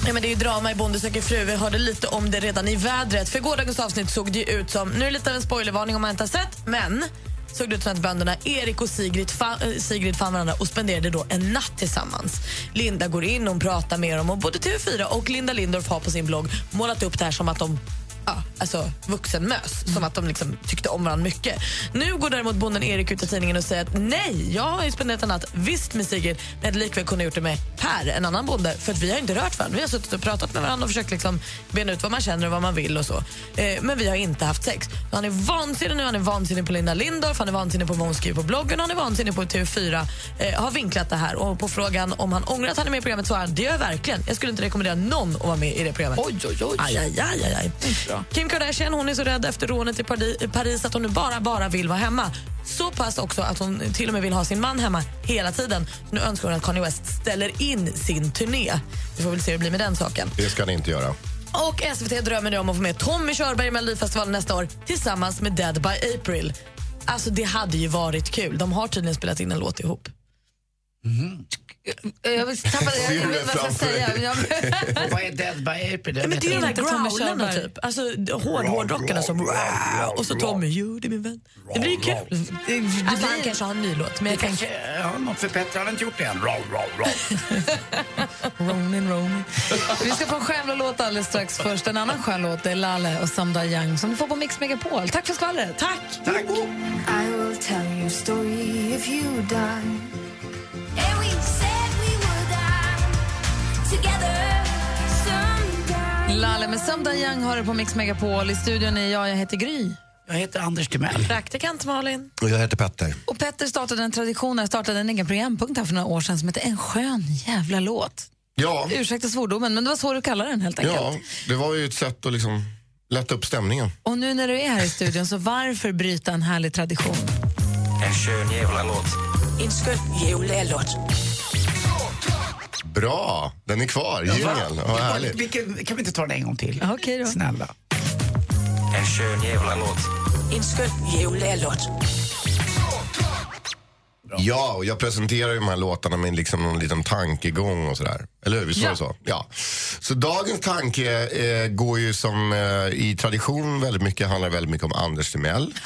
Ja, men det är ju drama i Bonde söker fru. Vi hörde lite om det redan i vädret. För gårdagens avsnitt såg det ju ut som, nu är det lite av en spoilervarning om man inte har sett, men såg det ut som att bönderna Erik och Sigrid, fa, eh, Sigrid fann varandra och spenderade då en natt tillsammans. Linda går in och pratar med dem och både TV4 och Linda Lindorff har på sin blogg målat upp det här som att de Ja, alltså vuxenmös, som att de liksom tyckte om varandra mycket. Nu går däremot bonden Erik ut i tidningen och säger att nej, jag har ju spenderat en natt visst med Sigrid, men jag hade likväl kunnat gjort det med Per, en annan bonde, för att vi har inte rört varandra. Vi har suttit och pratat med varandra och försökt liksom bena ut vad man känner och vad man vill och så. Eh, men vi har inte haft sex. Han är vansinnig nu, han är vansinnig på Linda Lindorff, han är vansinnig på vad hon skriver på bloggen, han är vansinnig på TV4. Eh, har vinklat det här och på frågan om han ångrar att han är med i programmet svarar han, det gör jag verkligen. Jag skulle inte rekommendera någon att vara med i det programmet. Oj, oj, oj. Aj, aj, aj, aj, aj. Kim Kardashian hon är så rädd efter rånet i Pari- Paris att hon nu bara, bara vill vara hemma. Så pass också att hon till och med vill ha sin man hemma hela tiden. Nu önskar hon att Kanye West ställer in sin turné. Vi får väl se hur det blir med den saken. Det ska ni inte göra. Och SVT drömmer nu om att få med Tommy Körberg i Melodifestivalen nästa år tillsammans med Dead by April. Alltså det hade ju varit kul. De har tydligen spelat in en låt ihop. Jag vill tappa, jag, jag vet vad jag ska säga. Jag, Vad är Dead by April? Men det är de Tommy growlarna Körberg. typ. Alltså hård, hårdrockarna som... Och så Tommy, jo det är min vän. Det blir ju kul. Alltså, han kanske har en ny låt. Men jag kanske, ja, något för Petter har inte gjort det än. Ronin, Ronin. Vi ska få en Stjärnblad-låt alldeles strax. Först en annan skön låt, det är Lalle och Samda Young som du får på Mix Megapol. Tack för skvallret. Tack. Tack. I will tell you a story if you die. Lalle med Someday Young har du på Mix Megapol. I studion är jag, jag heter Gry. Jag heter Anders Timell. Praktikant Malin. Och jag heter Petter. Och Petter startade en tradition, han startade en egen programpunkt här för några år sedan som heter En skön jävla låt. Ja. Ursäkta svordomen, men det var så du kallade den helt enkelt. Ja, det var ju ett sätt att liksom lätta upp stämningen. Och nu när du är här i studion, så varför bryta en härlig tradition? En skön jävla låt. En skön jävla låt. Bra, den är kvar. Jingeln. Ja, härligt. Vilken, kan vi inte ta den en gång till? Okej då. Snälla. En skön jävla låt. En skön jävla Ja, och jag presenterar ju de här låtarna med liksom någon liten tankegång och sådär. Eller hur? Visst var det så? Ja. Så dagens tanke eh, går ju som eh, i tradition väldigt mycket, handlar väldigt mycket om Anders Timell.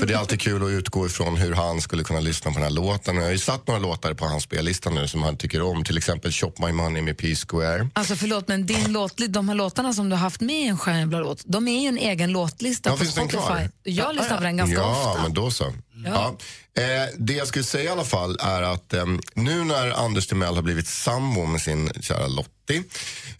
För det är alltid kul att utgå ifrån hur han skulle kunna lyssna på den här låten. Jag har ju satt några låtar på hans spellista nu som han tycker om. Till exempel Shop My Money med P-Square. Alltså förlåt, men din låt, de här låtarna som du har haft med i en jävla låt, de är ju en egen låtlista Ja, på finns den Spotify. kvar? Jag lyssnar på den ganska ja, ofta. men då så. Ja. Eh, det jag skulle säga i alla fall är att eh, nu när Anders Timell har blivit sambo med sin kära Lotta Lottie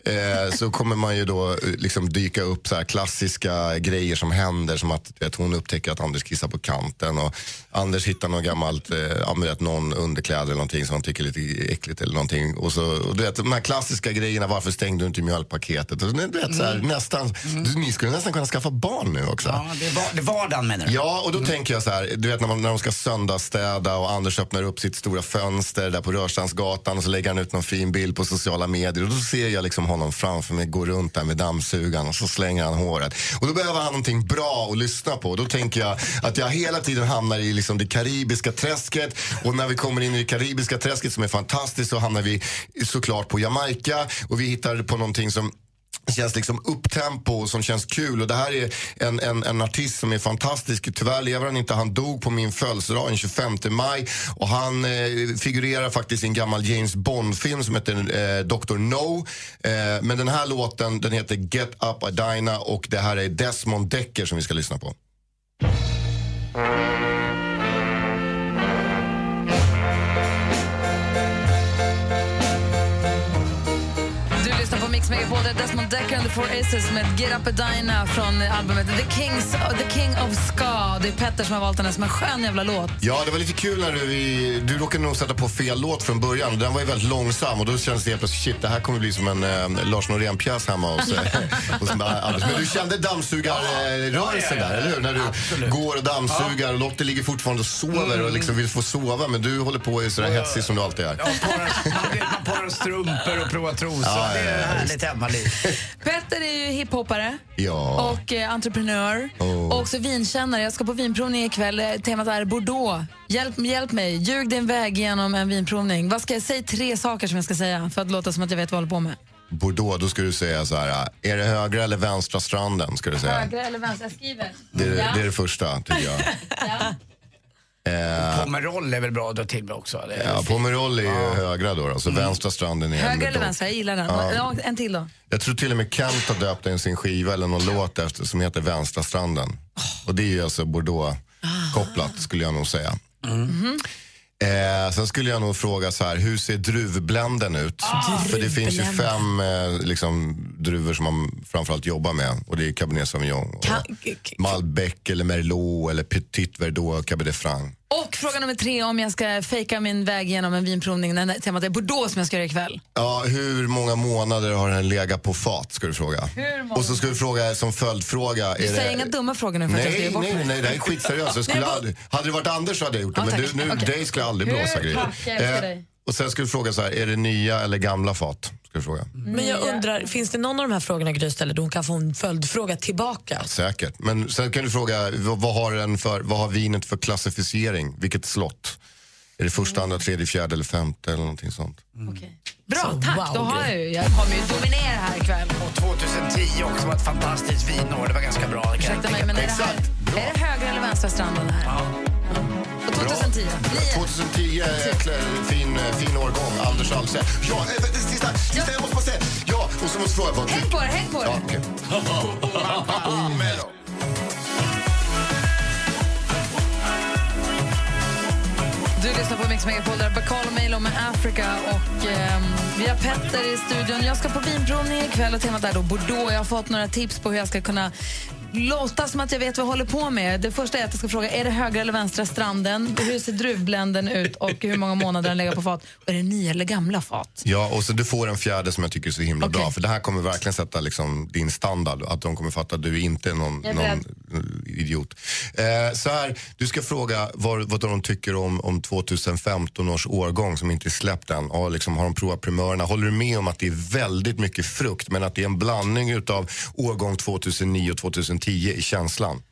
eh, så kommer man ju då eh, liksom dyka upp så klassiska grejer som händer som att vet, hon upptäcker att Anders kissar på kanten och Anders hittar något gammalt, eh, vet, någon underkläder eller någonting som han tycker är lite äckligt eller någonting. Och så, och du vet, de här klassiska grejerna, varför stängde du inte mjölkpaketet? Och, du vet, så här, nästan, du, ni skulle nästan kunna skaffa barn nu också. Ja, det är, var, det är vardagen menar du? Ja, och då tänker jag så här, du vet när, man, när de ska söndagsstäda och Anders öppnar upp sitt stora fönster där på Rörstrandsgatan och så lägger han ut någon fin bild på sociala medier och då ser jag liksom honom framför mig gå runt där med dammsugaren och så slänger han håret. Och då behöver han någonting bra att lyssna på. Då tänker jag att jag hela tiden hamnar i liksom det karibiska träsket och när vi kommer in i det karibiska träsket som är fantastiskt så hamnar vi såklart på Jamaica och vi hittar på någonting som känns liksom upptempo och som känns kul. Och det här är en, en, en artist som är fantastisk. Tyvärr lever han inte. Han dog på min födelsedag den 25 maj. Och han eh, figurerar faktiskt i en gammal James Bond-film som heter eh, Dr. No. Eh, men den här låten den heter Get Up Adina och det här är Desmond Decker som vi ska lyssna på. Mm. Är Desmond Decker and the Four Aces med Get Up Adina från albumet The, Kings, The King of Ska. Det är Petter som har valt den här som en skön jävla låt. Ja, det var lite kul när du, du råkade nog sätta på fel låt från början. Den var ju väldigt långsam och då kändes det helt plötsligt, shit, det här kommer bli som en eh, Lars Norén-pjäs hemma hos, eh, hos Anders. Men du kände dammsugarrörelsen där, eller hur? När du går och dammsugar och Lottie ligger fortfarande och sover och liksom vill få sova men du håller på och är sådär hetsig som du alltid är. Ja, parar, man, parar strumpor och provar trosor. Ja, det är ja, ja, härligt. Petter är ju hiphoppare Ja. och eh, entreprenör Oh. och också vinkännare. Jag ska på vinprovning ikväll. Eh, Temat är Bordeaux. Hjälp, hjälp mig, ljug din väg genom en vinprovning. Vad ska jag säga? Tre saker som jag ska säga för att låta som att jag vet vad jag håller på med. Bordeaux, då ska du säga så här, är det högra eller vänstra stranden? Ska du säga. Högra eller vänstra? Jag skriver. Det, är- Ja. det är det första, tycker jag. Ja. Eh, Pomerol är väl bra att dra till med också. Det är ja. Pomerol är ju högra då, då så vänstra stranden är Höger med eller vänstra? Jag gillar den. Ja. Ja, en till då. Jag tror till och med Kent har döpt en sin skiva eller någon låt efter som heter Vänstra stranden. Och det är ju alltså Bordeaux-kopplat skulle jag nog säga. Eh, sen skulle jag nog fråga så här, hur ser druvblenden ut? För det finns ju fem eh, liksom, druvor som man framförallt jobbar med. Och det är Cabernet Sauvignon, Malbec eller Merlot eller Petit Verdot, Cabernet Franc. Och fråga nummer tre, om jag ska fejka min väg genom en vinprovning. när Temat är Bordeaux som jag ska göra ikväll. Ja, hur många månader har den legat på fat? Ska du fråga. Och så ska du fråga som följdfråga. Du är säger det... inga dumma frågor nu för att jag Nej, bort nej, mig. nej, det här är skitseriöst. Jag skulle Nej, aldrig, hade det varit Anders så hade jag gjort det, Ja, men du, nu, Okej. dig skulle jag aldrig blåsa grejer. Dig. och sen ska du fråga så här, är det nya eller gamla fat? Ska du fråga. Men jag undrar, finns det någon av de här frågorna Gry ställer då hon kan få en följdfråga tillbaka? Säkert. Men sen kan du fråga, vad, vad, har den för, vad har vinet för klassificering? Vilket slott? Är det första, andra, tredje, fjärde eller femte eller någonting sånt? Bra, Så, tack. wow, Då har jag ju, jag kommer ju dominera här ikväll. Och 2010 också var ett fantastiskt vinår. Det var ganska bra. Ursäkta mig, men är det, här, Exakt. är det högra eller vänstra stranden här? Och 2010? Nio. 2010 är klä- fin, eh, fin årgång. Anders Alsell. Ja, vänta, sista, sista jag måste bara säga. Ja, och så måste jag fråga. Vad Häng på det, häng på det. Ja. Du lyssnar på Mix Megapol, där och Milo med Africa och ehm, vi har Petter i studion. Jag ska på vinprovning ikväll och temat är då Bordeaux. Jag har fått några tips på hur jag ska kunna låta som att jag vet vad jag håller på med. Det första är att jag ska fråga, är det högra eller vänstra stranden? Hur ser druvbländen ut och hur många månader den lägger på fat? Och är det nya eller gamla fat? Ja, och så du får en fjärde som jag tycker är så himla bra. För det här kommer verkligen sätta liksom din standard. Att de kommer fatta att du inte är någon, är någon idiot. Eh, så här, du ska fråga vad, vad de tycker om, om 2015 års årgång som inte är släppt än. Och liksom, har de provat primörerna? Håller du med om att det är väldigt mycket frukt men att det är en blandning utav årgång 2009 och 2010 i känslan?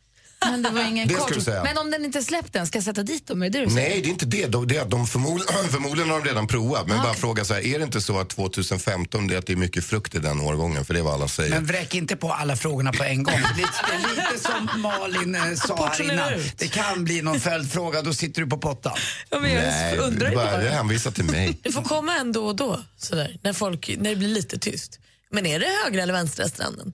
Men det var ingen Det ska du säga. Men om den inte släppt än, ska jag sätta dit dem? Är det det du säger? Nej, det är inte det. De, det är att de förmodligen, förmodligen har de redan provat. Men bara fråga så här, är det inte så att 2015 det är att det är mycket frukt i den årgången? För det är vad alla säger. Men vräk inte på alla frågorna på en gång. Lite, lite som Malin eh, sa här innan. Det kan bli någon följdfråga, då sitter du på pottan. Ja, men jag Nej, undrar du bara hänvisa till mig. Det får komma en då och då, sådär, när, folk, när det blir lite tyst. Men är det högra eller vänstra stranden?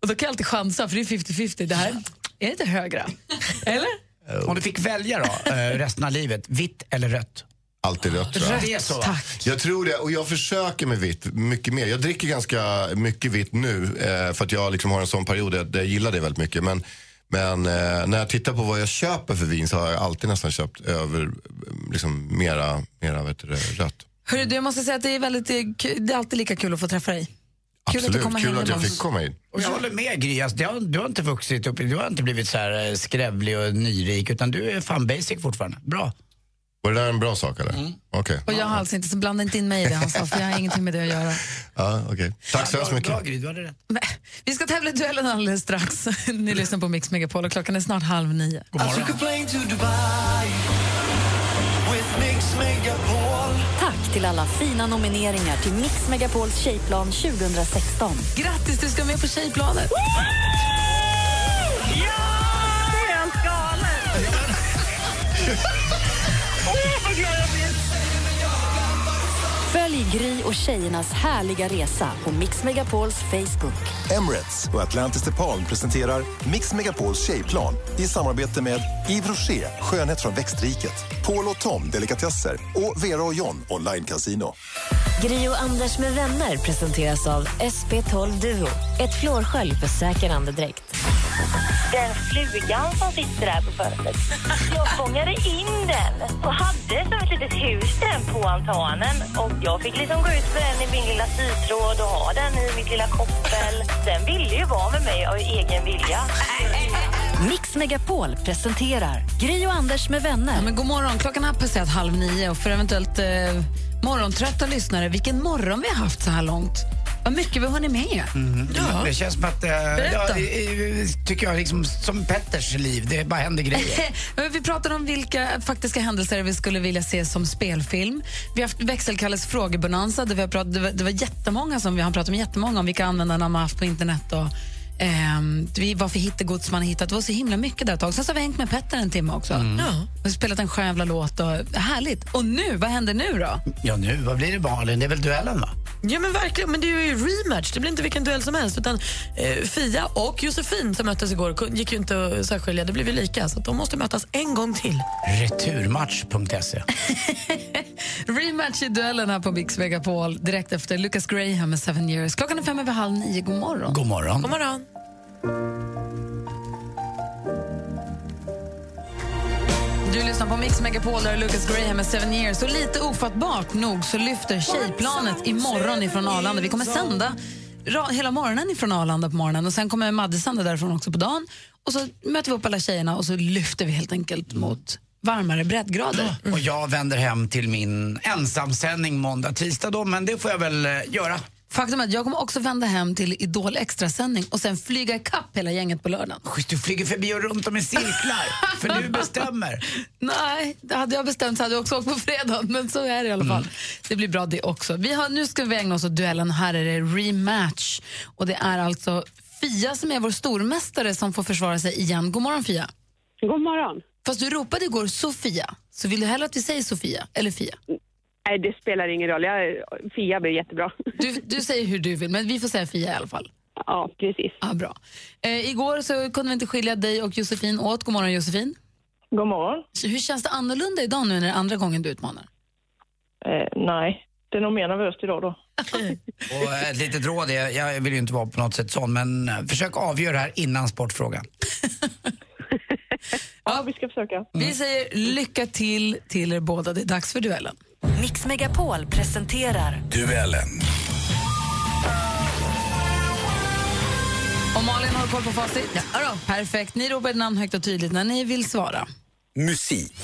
Och då kan jag alltid chansa, för det är 50-50. Det här är det inte högra. Eller? Om du fick välja då, eh, resten av livet, vitt eller rött? Alltid rött tror jag. Så va? Jag tror det, och jag försöker med vitt mycket mer. Jag dricker ganska mycket vitt nu eh, för att jag liksom har en sån period där jag gillar det väldigt mycket. Men, men eh, när jag tittar på vad jag köper för vin så har jag alltid nästan köpt över liksom mera, mera vet du, rött. Hörru, du, jag måste säga att det är, väldigt, det är alltid lika kul att få träffa dig. Kul att du Absolut, kommer kul att jag fick komma hit. Och jag håller med Gry, alltså, det har, du har inte vuxit upp, du har inte blivit så här eh, skrävlig och nyrik utan du är fan basic fortfarande. Bra. Var det där en bra sak eller? Okej. Och jag har alltså inte, så blanda inte in mig i det han sa, för jag har ingenting med det att göra. Ja, okej. Tack så hemskt mycket. Bra Gry, du hade rätt. Men, Vi ska tävla i duellen alldeles strax. Ni lyssnar på Mix Megapol och klockan är snart halv nio. I took Till alla fina nomineringar till Mix Megapols tjejplan 2016. Grattis, du ska med på Tjejplanet! Helt galet! Åh, vad glad jag! Följ Gry och tjejernas härliga resa på Mix Megapols Facebook. Emirates och Atlantis DePaul presenterar Mix Megapols tjejplan i samarbete med Yves Rocher, skönhet från växtriket, Paul och Tom, delikatesser och Vera och John, online casino. Gri och Anders med vänner presenteras av SP12 Duo. Ett flårskölj för säker andedräkt. Den flugan som sitter där på fönstret. Jag fångade in den och hade som ett litet hus den på altanen. Och jag fick liksom gå ut med den i min lilla sytråd och ha den i mitt lilla koppel. Den ville ju vara med mig av egen vilja. Mix Megapol presenterar Gry och Anders med vänner. Ja, men god morgon, klockan har passerat halv nio och för eventuellt eh, morgontrötta lyssnare, vilken morgon vi har haft så här långt. Vad mycket vi har hunnit med. Ja. Det känns som att, eh, ja, i- tycker jag, liksom, som Petters liv, det bara händer grejer. Vi pratade om vilka faktiska händelser vi skulle vilja se som spelfilm. Vi har haft växelkalles frågebonanza. Där vi har pratat, det, var, det var jättemånga som vi har pratat med jättemånga om vilka användarnamn man har haft på internet. Och, ehm, vi, vad för hittegods man har hittat. Det var så himla mycket där ett tag. Sen så har vi hängt med Petter en timme också. Mm. Ja. Och spelat en skön jävla låt. Och, härligt. Och nu, vad händer nu då? Ja nu, vad blir det Malin? Det är väl duellen va? Ja men verkligen, men det är ju rematch. Det blir inte vilken duell som helst. Utan eh, Fia och Josefin som möttes igår gick ju inte att särskilja. Det blev ju lika, så att de måste mötas en gång till. Returmatch.se. Rematch i duellen här på Mix Megapol direkt efter Lucas Graham med Seven years. Klockan är fem över halv nio. God morgon. God morgon. God morgon. Du lyssnar på Mix Megapol där Lucas Graham med Seven years. Och lite ofattbart nog så lyfter tjejplanet imorgon ifrån Arlanda. Vi kommer sända hela morgonen ifrån Arlanda på morgonen och sen kommer Madde sända därifrån också på dagen. Och så möter vi upp alla tjejerna och så lyfter vi helt enkelt mot varmare breddgrader. Och jag vänder hem till min ensamsändning måndag, tisdag då, men det får jag väl eh, göra. Faktum är att jag kommer också vända hem till Idol extrasändning och sen flyga ikapp hela gänget på lördagen. Schysst, du flyger förbi och runt om i cirklar, för du bestämmer. Nej, det hade jag bestämt så hade jag också åkt på fredag, men så är det i alla fall. Det blir bra det också. Vi har, nu ska vi ägna oss åt duellen. Här är det rematch. Och det är alltså Fia som är vår stormästare som får försvara sig igen. God morgon Fia. God morgon. Fast du ropade igår Sofia, så vill du hellre att vi säger Sofia eller Fia? Nej, det spelar ingen roll. Jag, Fia blir jättebra. Du, du säger hur du vill, men vi får säga Fia i alla fall. Ja, precis. Ja, bra. Eh, igår så kunde vi inte skilja dig och Josefin åt. God morgon Josefin. God morgon. Hur känns det annorlunda idag nu när det är andra gången du utmanar? Eh, nej, det är nog mer nervöst idag då. Och ett litet råd är, jag vill ju inte vara på något sätt sån, men eh, försök avgöra det här innan sportfrågan. Ja, vi ska försöka. Vi säger lycka till till er båda. Det är dags för duellen. Mix Megapol presenterar Duellen. Och Malin har koll på facit? Ja, då. Perfekt. Ni ropar ett namn högt och tydligt när ni vill svara. Musik.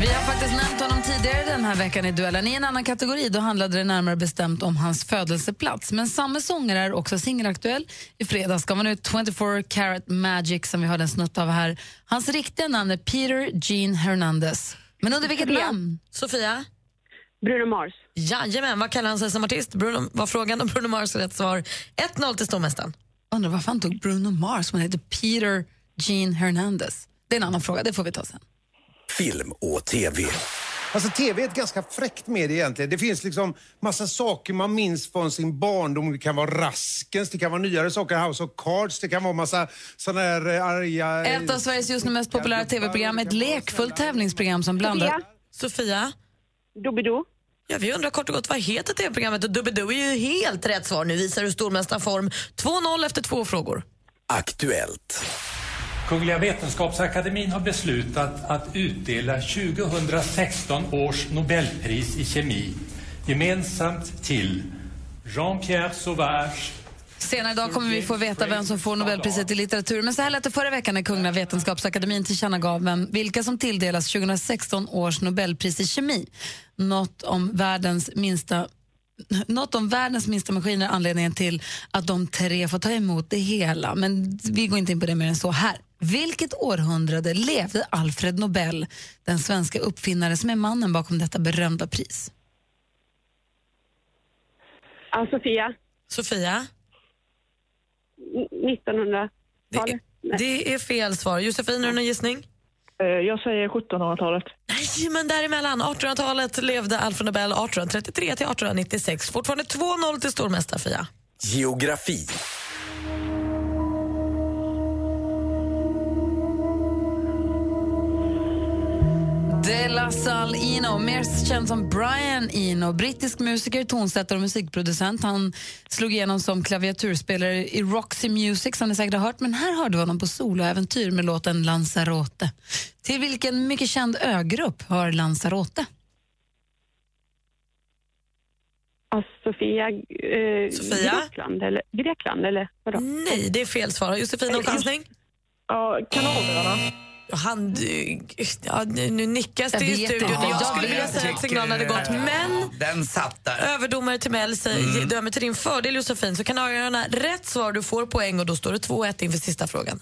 Why you mad? Fix your face. Ain't my fault they all be jacking. Keep up. Players only. Come on, put your pinky rings up to the moon. 24 karat magic in the Vi har faktiskt nämnt honom tidigare den här veckan i duellen. I en annan kategori då handlade det närmare bestämt om hans födelseplats. Men samma sångare är också singelaktuell. I fredags gav han ut 24 Karat Magic som vi hörde en snutt av här. Hans riktiga namn är Peter Gene Hernandez. Men under vilket Sofia. namn? Sofia? Bruno Mars. Jajamän, vad kallar han sig som artist? Bruno, var frågan om Bruno Mars rätt svar. 1-0 till stormästaren. Undrar varför han tog Bruno Mars som heter Peter Gene Hernandez. Det är en annan fråga, det får vi ta sen. Film och TV. Alltså TV är ett ganska fräckt medie egentligen. Det finns liksom massa saker man minns från sin barndom. Det kan vara Raskens, det kan vara nyare saker, House of Cards, det kan vara massa såna här eh, arga... eh, Ett av Sveriges just nu mest populära tv-program, ett lekfullt tävlingsprogram som blandar... Sofia? Doobidoo. Ja, vi undrar kort och gott vad heter tv-programmet? Och Doobidoo är ju helt rätt svar. Nu visar du stormästarform. 2-0 efter två frågor. Aktuellt. Kungliga Vetenskapsakademin har beslutat att utdela 2016 års Nobelpris i kemi gemensamt till Jean-Pierre Sauvage, Senare idag kommer vi få veta vem som får Nobelpriset i litteratur. Men så här lät det förra veckan när Kungliga Vetenskapsakademin tillkännagav vem, vilka som tilldelas 2016 års Nobelpris i kemi. Något om världens minsta något om världens minsta maskiner anledningen till att de tre får ta emot det hela. Men vi går inte in på det mer än så här. Vilket århundrade levde Alfred Nobel, den svenska uppfinnare som är mannen bakom detta berömda pris? Ja, Sofia. Sofia? N- 1900-talet. Det är fel svar. Josefin, har du någon gissning? Eh, Jag säger 1700-talet. Nej, men däremellan. 1800-talet levde Alfred Nobel 1833 till 1896. Fortfarande 2-0 till stormästare Fia. Geografi. De La Salle Eno, mer känd som Brian Eno, brittisk musiker, tonsättare och musikproducent. Han slog igenom som klaviaturspelare i Roxy Music som ni säkert har hört, men här hörde vi honom på soloäventyr med låten Lanzarote. Till vilken mycket känd ögrupp hör Lanzarote? Ja, Sofia. Eh, Sofia? Grekland, eller? Grekland, eller vadå? Nej, det är fel svar. Har Josefin någon chansning? Ja, Kanalöarna. Han, ja, nu nickas det i studion. Jag skulle vilja säga att signalen hade gått, men Den satt där. överdomare Timell säger dömer till din fördel Josefin. Så Kanarieöarna, rätt svar, du får poäng och då står det 2-1 inför sista frågan.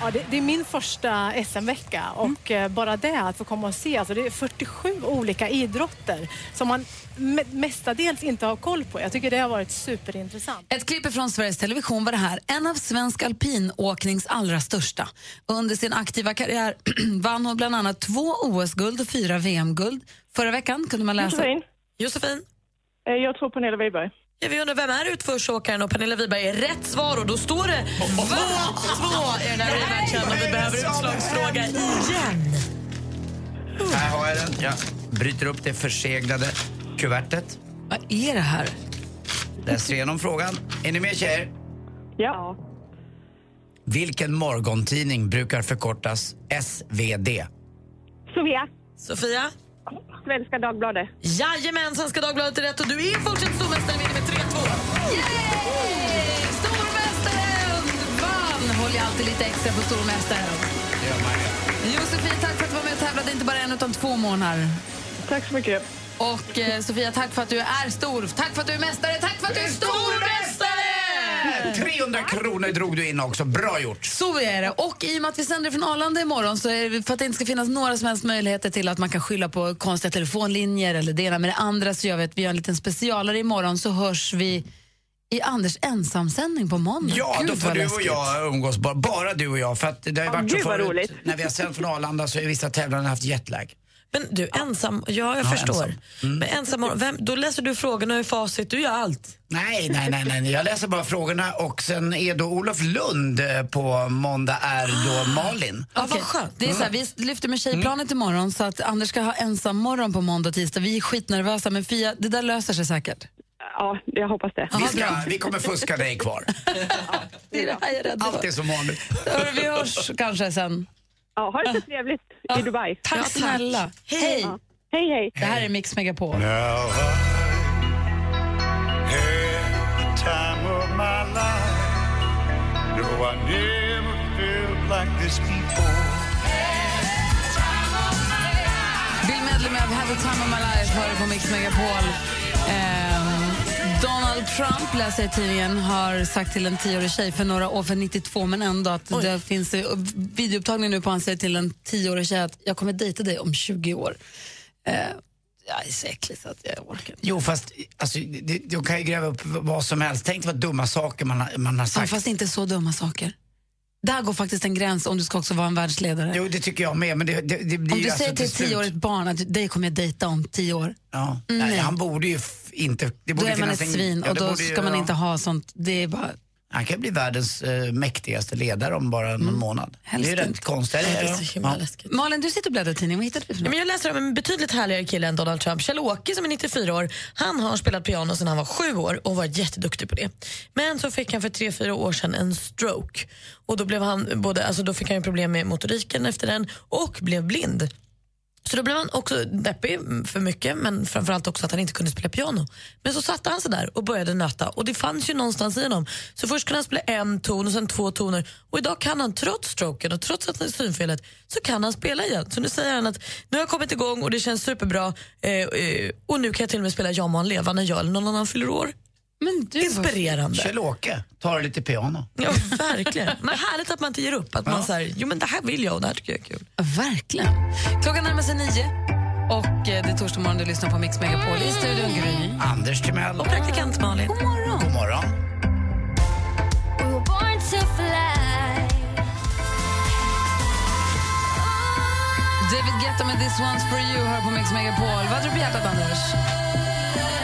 Ja, det, det är min första SM-vecka och eh, bara det att få komma och se, alltså det är 47 olika idrotter som man me- mestadels inte har koll på. Jag tycker det har varit superintressant. Ett klipp från Sveriges Television var det här. En av svensk alpinåknings allra största. Under sin aktiva karriär vann hon bland annat två OS-guld och fyra VM-guld. Förra veckan kunde man läsa... Josefin. Josefin? Eh, Jag tror Pernilla Wiberg. Ja, vi undrar vem är utförsåkaren och Pernilla Wiberg är rätt svar och då står det 2-2 i den här rematchen och vi behöver utslagsfråga igen. Här har jag den. Jag bryter upp det förseglade kuvertet. Vad är det här? Läser igenom frågan. Är ni med tjejer? Ja. Vilken morgontidning brukar förkortas SvD? Sofia. Sofia? Svenska Dagbladet. Jajamän, Svenska Dagbladet är rätt och du är fortsatt stormästare vinner med 3-2. Stormästaren vann! Håller jag alltid lite extra på stormästaren. Josefin, tack för att du var med och tävlade inte bara en utan två månader. Tack så mycket. Och eh, Sofia, tack för att du är stor. Tack för att du är mästare. Tack för att du är stormästare! 300 kronor drog du in också. Bra gjort. Så är det. Och i och med att vi sänder från Arlanda imorgon så är det för att det inte ska finnas några som helst möjligheter till att man kan skylla på konstiga telefonlinjer eller det ena med det andra så gör vi att vi gör en liten specialare imorgon så hörs vi i Anders ensamsändning på måndag. Ja, Gud, då får du och jag umgås. Bara, bara du och jag. För att det har ju varit så förut. roligt. När vi har sänt från Arlanda så har vissa tävlande haft jetlag. Men du, ensam, ja jag Ja, förstår. ensam. Mm. Men ensam, vem, då läser du frågorna i facit, du gör allt. Nej, nej, nej, nej. Jag läser bara frågorna och sen är då Olof Lund eh, på måndag är då Malin. Ja, vad skönt. Det är så här, vi lyfter med tjejplanet imorgon så att Anders ska ha ensam morgon på måndag och tisdag. Vi är skitnervösa men Fia, det där löser sig säkert. Ja, jag hoppas det. Vi, ska, vi kommer fuska dig kvar. Det är det här jag är rädd Allt för. är som vanligt. Vi hörs kanske sen. Ja, ha det så trevligt i Dubai. Tack snälla. Hej. Ja. Hej, hej. Det här är Mix Megapol. Now I had the time of my life. No, I never felt like this before. Bill Medley med had the time of my life hör du på Mix Megapol. Donald Trump, läser jag tidningen, har sagt till en tioårig tjej för några år, för 92, men ändå att det finns eh, videoupptagning nu på han säger till en tioårig tjej att jag kommer dejta dig om 20 år. Uh, jag är så äcklig så att jag orkar inte. Jo, fast alltså, de kan ju gräva upp vad som helst. Tänk vad dumma saker man, har- man har Ja, sagt. fast inte så dumma saker. Där går faktiskt en gräns om du ska också vara en världsledare. Jo, det tycker jag med. Men det, det, det blir om du alltså säger till ett tioårigt barn att dig kommer jag dejta om tio år, Ja. Mm, Nej, han borde ju inte... Det då borde är man ett en- svin ja, och då borde ska man ja. inte ha sånt. Det är bara... Han kan bli världens eh, mäktigaste ledare om bara någon månad. Mm. Helst det är rätt inte. konstigt. Ja, det är Ja. så himla Ja. läskigt. Malin, du sitter och bläddrar i tidningen. Vad hittade du för något? men jag läser om en betydligt härligare kille än Donald Trump. Kjell-Åke som är 94 år, han har spelat piano sedan han var sju år och varit jätteduktig på det. Men så fick han för tre fyra år sedan en stroke. Och då, blev han både, alltså då fick han ju problem med motoriken efter den och blev blind. Så då blev han också deppig mm, för mycket, men framförallt också att han inte kunde spela piano. Men så satte han sig där och började nöta och det fanns ju någonstans i honom. Så först kunde han spela en ton och sen två toner och idag kan han trots stroken och trots att han är synfelet så kan han spela igen. Så nu säger han att nu har jag kommit igång och det känns superbra eh, eh, och nu kan jag till och med spela ja må han leva när jag eller någon annan fyller år. Men du, Inspirerande. Kjell-Åke, tar lite piano. Ja, verkligen. Men härligt att man inte ger upp. Att man säger, jo men det här vill jag och det här tycker jag är kul. Verkligen. Klockan närmar sig nio och eh, det är torsdag morgon. Du lyssnar på Mix Megapol i studion Gry. Anders Timell. Och praktikant Malin. God morgon. God morgon. David Guetta med This One's For You hör på Mix Megapol. Vad hade du på hjärtat, Anders?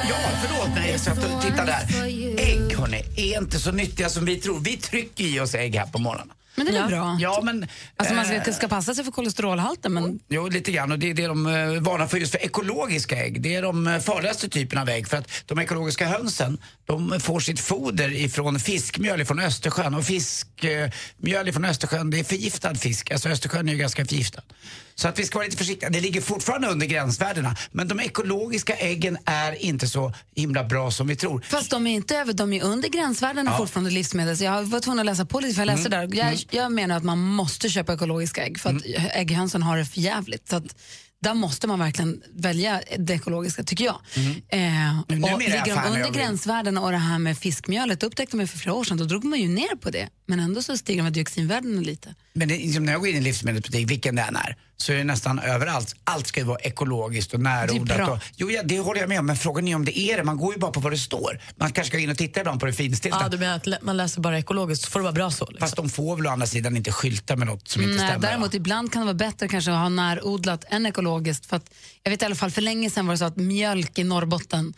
Ja, förlåt. Nej, jag satt och tittade där. Ägg, hörni, är inte så nyttiga som vi tror. Vi trycker i oss ägg här på morgonen. Men det är ja. bra? Ja, men... Alltså man eh, ska, ska passa sig för kolesterolhalten, men Jo, lite grann. Och det är det de eh, varnar för just för ekologiska ägg. Det är de eh, farligaste typerna av ägg. För att de ekologiska hönsen, de får sitt foder ifrån fiskmjöl ifrån Östersjön. Och fiskmjöl ifrån Östersjön, det är förgiftad fisk. Alltså Östersjön är ju ganska förgiftad. Så att vi ska vara lite försiktiga. Det ligger fortfarande under gränsvärdena. Men de ekologiska äggen är inte så himla bra som vi tror. Fast de är inte över, de är under gränsvärdena Ja. fortfarande livsmedel. Så jag var tvungen att läsa på lite för jag läste Mm. där. Jag, Mm. jag menar att man måste köpa ekologiska ägg för att ägghönsen har det för jävligt. Så att där måste man verkligen välja det ekologiska tycker jag. Eh, Men och ligger de under gränsvärdena och det här med fiskmjölet upptäckte man för flera år sedan, då drog man ju ner på det. Men ändå så stiger de dioxinvärdena lite. Men det, liksom när jag går in i en livsmedelsbutik, vilken det än är, så är det nästan överallt. Allt ska ju vara ekologiskt och närodlat. Och, jo, ja, det håller jag med om, men frågan är om det är det. Man går ju bara på vad det står. Man kanske ska in och titta ibland på det finstilta. Ja, du menar att man läser bara ekologiskt så får det vara bra så? Liksom. Fast de får väl å andra sidan inte skylta med något som inte Nej, stämmer. däremot ibland kan det vara bättre kanske att ha närodlat än ekologiskt. För att, jag vet i alla fall för länge sedan var det så att mjölk i Norrbotten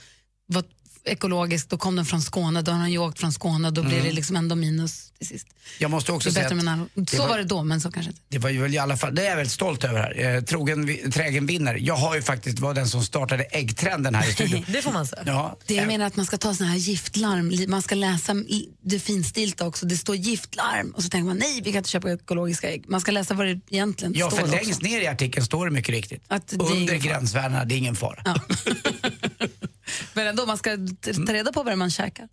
var ekologiskt, då kom den från Skåne, då har den ju åkt från Skåne, då blir Mm. det liksom ändå minus till sist. Jag måste Det också är säga att Så var- var det då, men så kanske inte. det var ju väl i alla fall, det är jag väldigt stolt över här. Eh, trogen, trägen vinner. Jag har ju faktiskt var den som startade äggtrenden här i studion. Det får man säga. Ja, Det jag menar att man ska ta såna här giftlarm, man ska läsa i- det finstilta också, det står giftlarm och så tänker man nej vi kan inte köpa ekologiska ägg. Man ska läsa vad det egentligen Ja, står för också. längst ner i artikeln står det mycket riktigt. Att Under gränsvärdena, det är ingen fara. Men ändå, man ska ta reda på vad man käkar.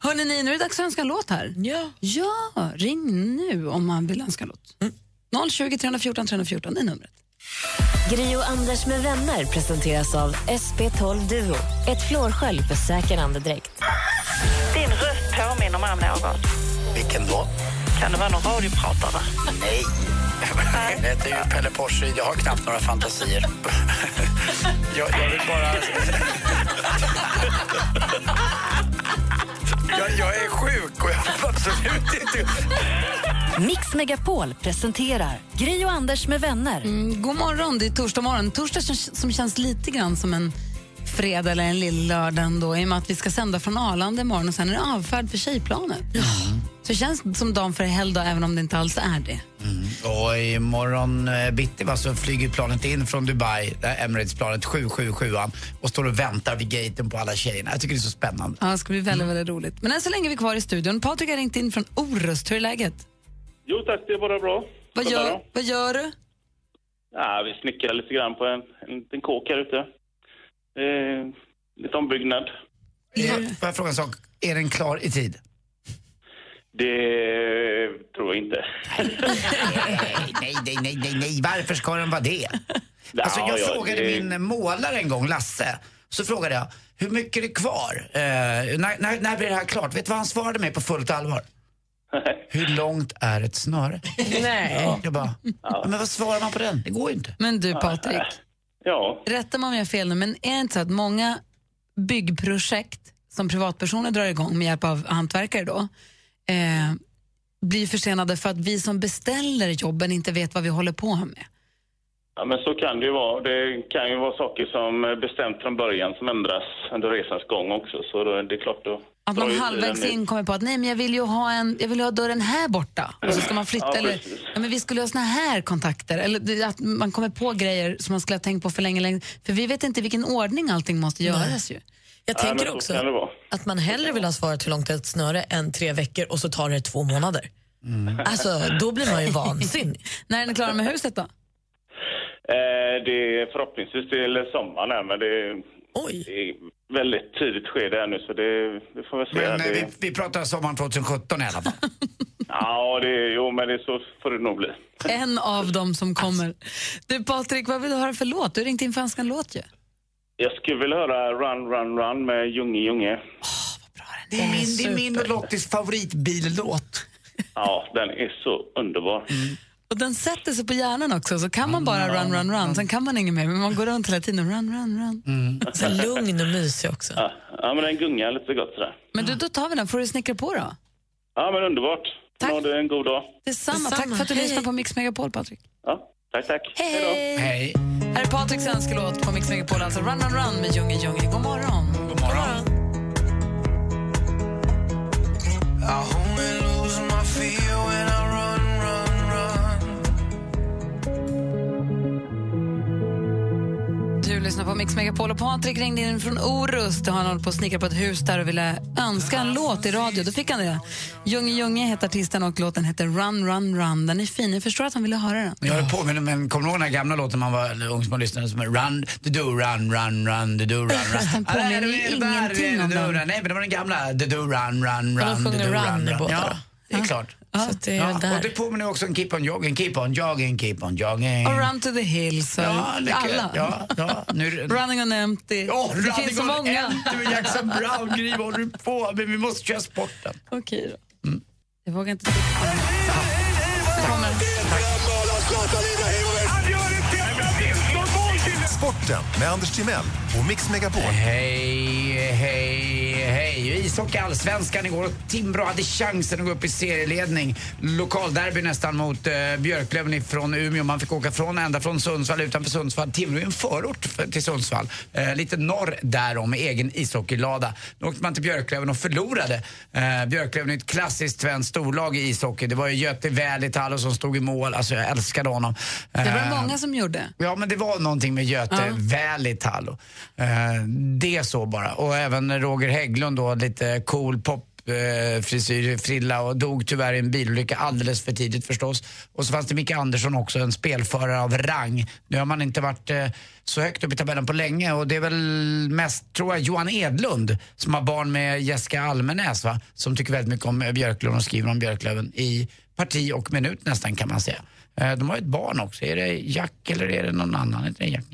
Hörrni, ni, nu är det dags att önska en låt här. Ja. Ja, ring nu om man vill önska en låt. 020 314 314, det är numret. Gri och Anders med vänner presenteras av SP12 Duo. Ett flårskölj för säker andedräkt. Din röst påminner mig om någon. Vilken då? Kan det vara någon radiopratare? Nej. Jag heter ju Pelle Porsche, jag har knappt några fantasier. jag, jag vill bara... Jag, jag är sjuk och jag har absolut inte... Mix Megapol presenterar Gri och Anders med vänner. Mm, god morgon, det är torsdag morgon. Torsdag som, som känns lite grann som en fredag eller en lill lördag ändå, i och med att vi ska sända från Arlanda imorgon och sen är det avfärd för tjejplanet. Så det känns som dagen för helgdag även om det inte alls är det. Och imorgon eh, bitti va, så flyger planet in från Dubai, det här Emirates-planet 777 och står och väntar vid gaten på alla tjejerna. Jag tycker det är så spännande. Ja, det ska bli väldigt, väldigt roligt. Men än så länge är vi kvar i studion. Patrik har ringt in från Orust. Hur är läget? Jo tack, det är bara bra. Vad gör, vad gör du? Ja, vi snickrar lite grann på en, en liten kåk här ute. Eh, lite ombyggnad. Får jag fråga en sak? Är den klar i tid? Det tror jag inte. nej, nej, nej, nej, nej. Varför ska den vara det? Alltså, jag ja, frågade det- min målare en gång, Lasse, så frågade jag hur mycket är det kvar? Eh, när, när, när blir det här klart? Vet du vad han svarade mig på fullt allvar? Hur långt är ett snöre? Nej. Jag bara, ja. men vad svarar man på den? Det går ju inte. Men du Patrik, ja. rätta mig om jag har fel nu, men är det inte så att många byggprojekt som privatpersoner drar igång med hjälp av hantverkare då, eh, blir försenade för att vi som beställer jobben inte vet vad vi håller på med? Ja, men så kan det ju vara. Det kan ju vara saker som är bestämt från början som ändras under resans gång också. Så då, det är klart då. Att man halvvägs in kommer på att nej men jag vill ju ha, en, jag vill ha dörren här borta och så ska man flytta Ja, eller ja, men vi skulle ha såna här kontakter eller att man kommer på grejer som man skulle ha tänkt på för länge, länge för vi vet inte i vilken ordning allting måste göras ju. Jag Ja, tänker så också kan det vara. att man hellre vill ha svaret hur långt ett snöre än tre veckor och så tar det två månader. Alltså, då blir man ju vansinnig. När är ni klara med huset då? Eh, det är förhoppningsvis till sommaren här, men det är, det är väldigt tidigt skede här nu så det, det får vi se. Men eh, det, vi, vi pratar sommaren 2017 i alla fall. Ja, det, är- jo, men det, är så får det nog bli. En av dem som kommer. Du Patrik, vad vill du höra för låt? Du ringt in för en önskan låt ju. Jag skulle vilja höra Run, Run, Run med Junge Junge. Det är min, det är min och Lottis favoritbillåt. Ja, den är så underbar. Och den sätter sig på hjärnan också, så kan man bara run, run, run, sen kan man inget mer, men man går runt hela tiden, run, run, run. Så lugn och mysig också. Ja, ja, men den gungar lite gott sådär. Men du, då tar vi den, får du snickra på då? Ja, men underbart. Tack. Ha det en god dag. Detsamma, tack för att du Hej. lyssnar på Mix Megapol Patrik. Ja, tack, tack. Hej! Hej. Här är Patriks önskelåt på Mix Megapol, alltså Run, run, run med Junge Junge. God morgon. God morgon. I only lyssnar på Mix Megapol och Patrik ringde in från Orust. Han håller på att snickra på ett hus där och ville önska en låt i radio. Då fick han det. Junge Junge heter artisten och låten heter Run, Run, Run. Den är fin. Jag förstår att han ville höra den. Jag höll på med den, men kommer du ihåg den här gamla låten man var ung som man lyssnade som Run, the do, run, run, run, the do, run, run. Den påminner ju ingenting om den. Nej, men det var den gamla the do, run, run, run, the do, Run båda Ja, det är klart. Så att det är Ja, där. och det påminner också om Keep on jogging, keep on jogging, keep on jogging. Och Run to the hills. Ja, alla. Ja, ja, nu, Running on empty. Åh, det finns så många. Empty med Jackson Brown, Gry, vad håller du på med? Vi måste köra sporten. Okej då. Jag vågar inte. Sporten med Anders Timell och Mix Megapol. Hej, hej, hej. Ishockey allsvenskan igår och Timrå hade chansen att gå upp i serieledning. Lokalderby nästan mot eh, Björklöven från Umeå. Man fick åka från, ända från Sundsvall utanför Sundsvall. Timrå är en förort för, till Sundsvall. Eh, lite norr därom med egen ishockeylada. Då åkte man till Björklöven och förlorade. Eh, Björklöven är ett klassiskt svenskt storlag i ishockey. Det var ju Göte Välitalo som stod i mål. Alltså jag älskade honom. Det var Eh, många som gjorde. Ja, men det var någonting med Göte Ja. Välitalo. Eh, det så bara. Och även Roger Hägglund då, lite cool pop frisyr, eh, frilla och dog tyvärr i en bilolycka alldeles för tidigt förstås. Och så fanns det Micke Andersson också, en spelförare av rang. Nu har man inte varit eh, så högt upp i tabellen på länge och det är väl mest, tror jag, Johan Edlund som har barn med Jessica Almenäs va? Som tycker väldigt mycket om Björklund och skriver om Björklöven i parti och minut nästan kan man säga. Eh, De har ett barn också. Är det Jack eller är det någon annan? Är det Jack?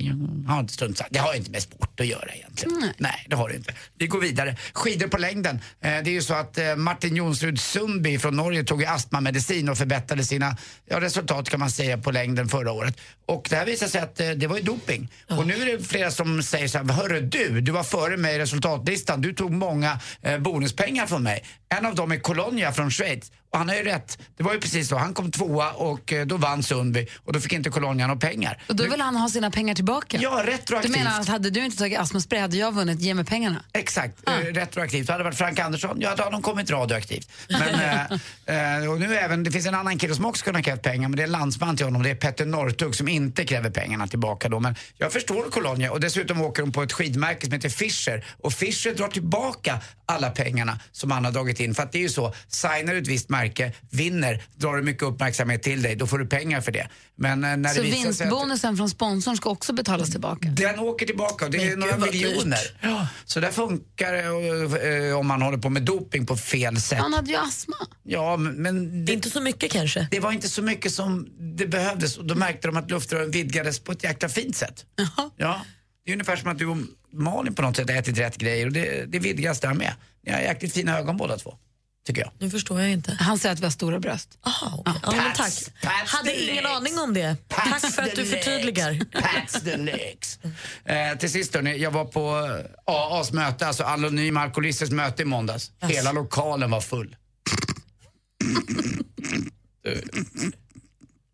Ja, inte strunt. Det har inte med sport att göra egentligen. Nej. det har det inte. Vi går vidare. Skidor på längden. Eh, Det är ju så att eh, Martin Jonsrud Sundby från Norge tog astmamedicin och förbättrade sina ja, resultat kan man säga på längden förra året. Och det här visar sig att det var ju doping. Och nu är det flera som säger så här, hörru du, du var före mig i resultatlistan. Du tog många eh, bonuspengar från mig. En av dem är Colonia från Schweiz. Och han har ju rätt. Det var ju precis så. Han kom tvåa och eh, då vann Sundby och då fick inte Colonia några pengar. Och då vill han ha sina pengar tillbaka? Ja, retroaktivt. Du menar att hade du inte tagit astmaspray hade jag vunnit, ge mig pengarna? Exakt, eh, retroaktivt. Hade det varit Frank Andersson, ja då hade de kommit radioaktivt. Men, eh, eh, och nu även, det finns en annan kille som också kunde ha krävt pengar, men det är landsman till honom, det är Petter Northug som inte kräver pengarna tillbaka då. Men jag förstår Colonia och dessutom åker de på ett skidmärke som heter Fischer och Fischer drar tillbaka alla pengarna som han har dragit in. För att det är ju så, signar du ett visst märke, vinner, drar du mycket uppmärksamhet till dig, då får du pengar för det. Men eh, när Så det visar sig att- vinstbonusen från sponsorn ska också betalas tillbaka? den åker tillbaka och det är Men några gud, vad miljoner. Ja, så där funkar det eh, om man håller på med doping på fel sätt. Han hade ju astma. Ja, men... det, inte så mycket kanske? Det var inte så mycket som det behövdes och då märkte de att luftrören vidgades på ett jäkla fint sätt. Ja, det är ungefär som att du och Malin på något sätt har ätit rätt grejer och det, det vidgas där med. Ni har jäkligt fina ögon båda två, tycker jag. Nu förstår jag inte. Han säger att vi har stora bröst. Aha, okay. ja, men tack. Hade ingen aning om det. tack för att du förtydligar. Pats the legs. Eh, till sist hörni, jag var på eh, AAs möte, alltså Anonyma Alkoholisters möte i måndags. Hela lokalen var full.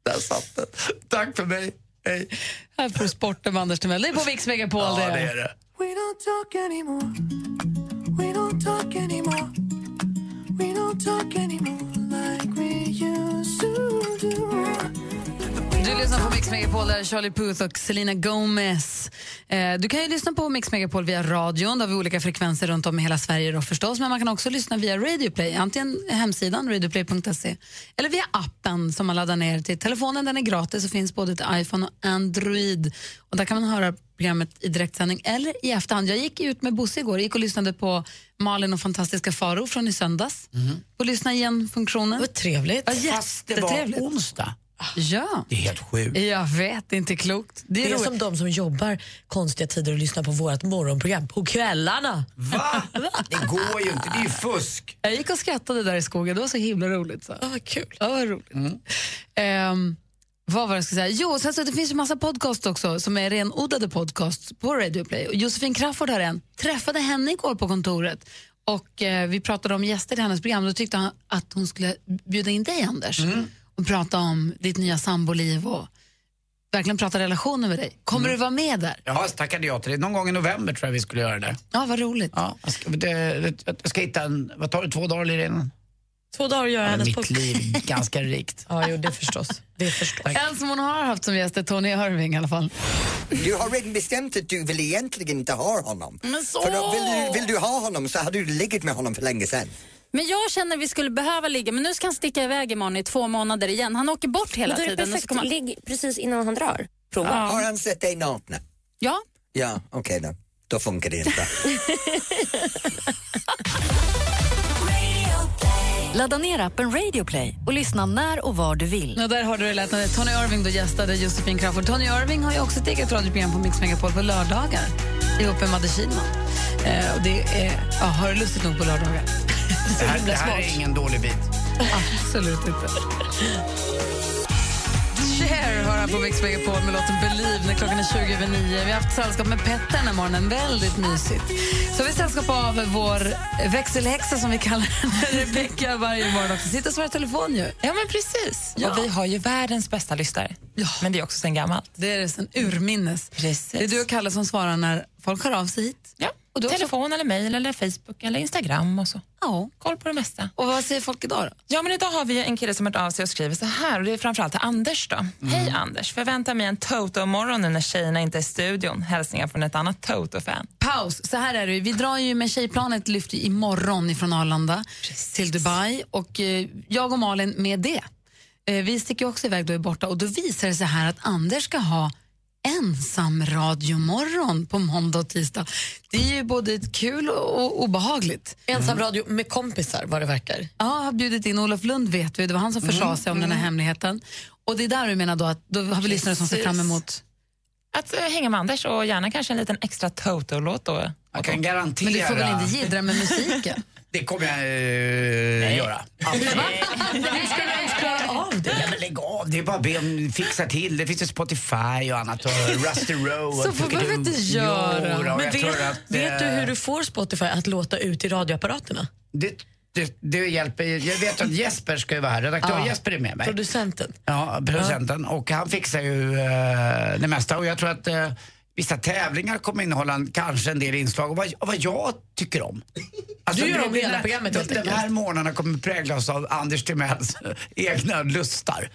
Där satt den. Tack för mig. Hej. Här får du sporten med Anders Timell. Det är på Mix Megapol Ja, det. det är det. We don't talk anymore. We don't talk anymore. Talk anymore like we used to do. Lyssnar på Mix Megapol, där är Charlie Puth och Selena Gomez. Eh, du kan ju lyssna på Mix Megapol via radion, där vi har olika frekvenser runt om i hela Sverige då förstås, men man kan också lyssna via Radio Play, antingen hemsidan radioplay.se eller via appen som man laddar ner till telefonen. Den är gratis och finns både till iPhone och Android. Och där kan man höra programmet i direktsändning eller i efterhand. Jag gick ut med Bosse igår, gick och lyssnade på Malin och fantastiska Faro från i söndags. På lyssna igen-funktionen. Vad trevligt. Ja, Fast det var onsdag. Ja. Det är helt sjukt. Jag vet, det är inte klokt. Det Det är, är roligt. som de som jobbar konstiga tider och lyssnar på vårt morgonprogram på kvällarna. Va? Det går ju inte, det är ju fusk. Jag gick och skrattade där i skogen, det var så himla roligt. Så. Ja, vad kul. Ja, vad roligt. Ehm, vad var det jag skulle säga? Jo, sen så det finns ju massa podcast också som är renodlade podcasts på Radio Play. Josefin Crafoord har en. Träffade henne igår på kontoret och eh, vi pratade om gäster i hennes program. Då tyckte han att hon skulle bjuda in dig, Anders, och prata om ditt nya samboliv och verkligen prata relationer med dig. Kommer du vara med där? Ja, tackade jag till det. Någon gång i november tror jag vi skulle göra det. Ja, vad roligt. Ja, jag ska, det, jag ska hitta en, vad tar det, två dagar eller innan? Två dagar gör Ja, hennes mitt liv ganska rikt. Ja, jo, det förstås. Det förstås. En som hon har haft som gäst är Tony Irving i alla fall. Du har redan bestämt att du vill egentligen inte ha honom. Men så- För då vill, du, vill du ha honom så hade du legat med honom för länge sedan. Men jag känner vi skulle behöva ligga, men nu ska han sticka iväg imorgon i två månader igen. Han åker bort hela Men då är det tiden. perfekt. han- Ligg precis innan han drar. Prova. Har han sett dig nakna? Ja. Ja, okej då. Då funkar det inte. Ladda ner appen Radio Play och lyssna när och var du vill. Ja, där har du det lätt när Tony Irving då gästade Josefin Crafoord. Tony Irving har ju också ett eget radioprogram på Mix Megapol på lördagar ihop med Madde Kihlman. Eh, och det är, ja, har det lustigt nog på lördagar. Det här, det här är ingen dålig bit. Absolut inte. Cher har här på Mix Megapol med låten Believe när klockan är 20 över 9. Vi har haft sällskap med Petter den här morgonen, väldigt mysigt. Så har vi sällskap av vår växelhäxa som vi kallar henne, Rebecka, varje morgon också. Sitter och svarar i telefon ju. Ja, men precis. Ja. Och vi har ju världens bästa lyssnare. Men det är också sen gammalt. Det är sen urminnes. Precis. Det är du och Kalle som svarar när folk hör av sig hit. Ja, Och har telefon eller mejl eller Facebook eller Instagram och så. Ja. Koll på det mesta. Och vad säger folk idag då? Ja, men idag har vi en kille som har hört av sig och skriver så här. Och det är framförallt till Anders då. Hej Anders, förvänta mig en Toto-morgon nu när tjejerna inte är i studion. Hälsningar från ett annat Toto-fan. Paus. Så här är det. Vi drar ju med tjejplanet lyfter imorgon från Arlanda till Dubai och eh, jag och Malin med det. Eh, vi sticker också iväg då är borta och då visar det sig här att Anders ska ha ensam radiomorgon på måndag och tisdag. Det är ju både kul och obehagligt. Ensam radio med kompisar vad det verkar. Ja, har bjudit in Olof Lund vet vi, det var han som försade sig om den här hemligheten. Och det är där du menar då att då har vi lyssnare som ser Precis. fram emot... Att eh, hänga med Anders och gärna kanske en liten extra Toto-låt då. Jag kan garantera... Men du får väl inte jiddra med musiken? Det kommer jag eh, göra. Hur ska du ens klara av det? Ja, men lägg av, det är bara att be om fixa till. Det finns ju Spotify och annat och Rusty Row. Så får vi du- inte Jo, göra. då, Men jag vet, tror att, vet du eh, hur du får Spotify att låta ut i radioapparaterna? Det, det, det hjälper. Jag vet att Jesper ska ju vara här. Redaktör Ja. Jesper är med mig. Producenten. Ja, producenten. Och han fixar ju eh, det mesta. Och jag tror att eh, vissa tävlingar kommer innehålla kanske en del inslag och vad, vad jag tycker om. Alltså, Du gör om hela programmet, de, helt De enkelt. här månaderna kommer präglas av Anders Timells egna lustar.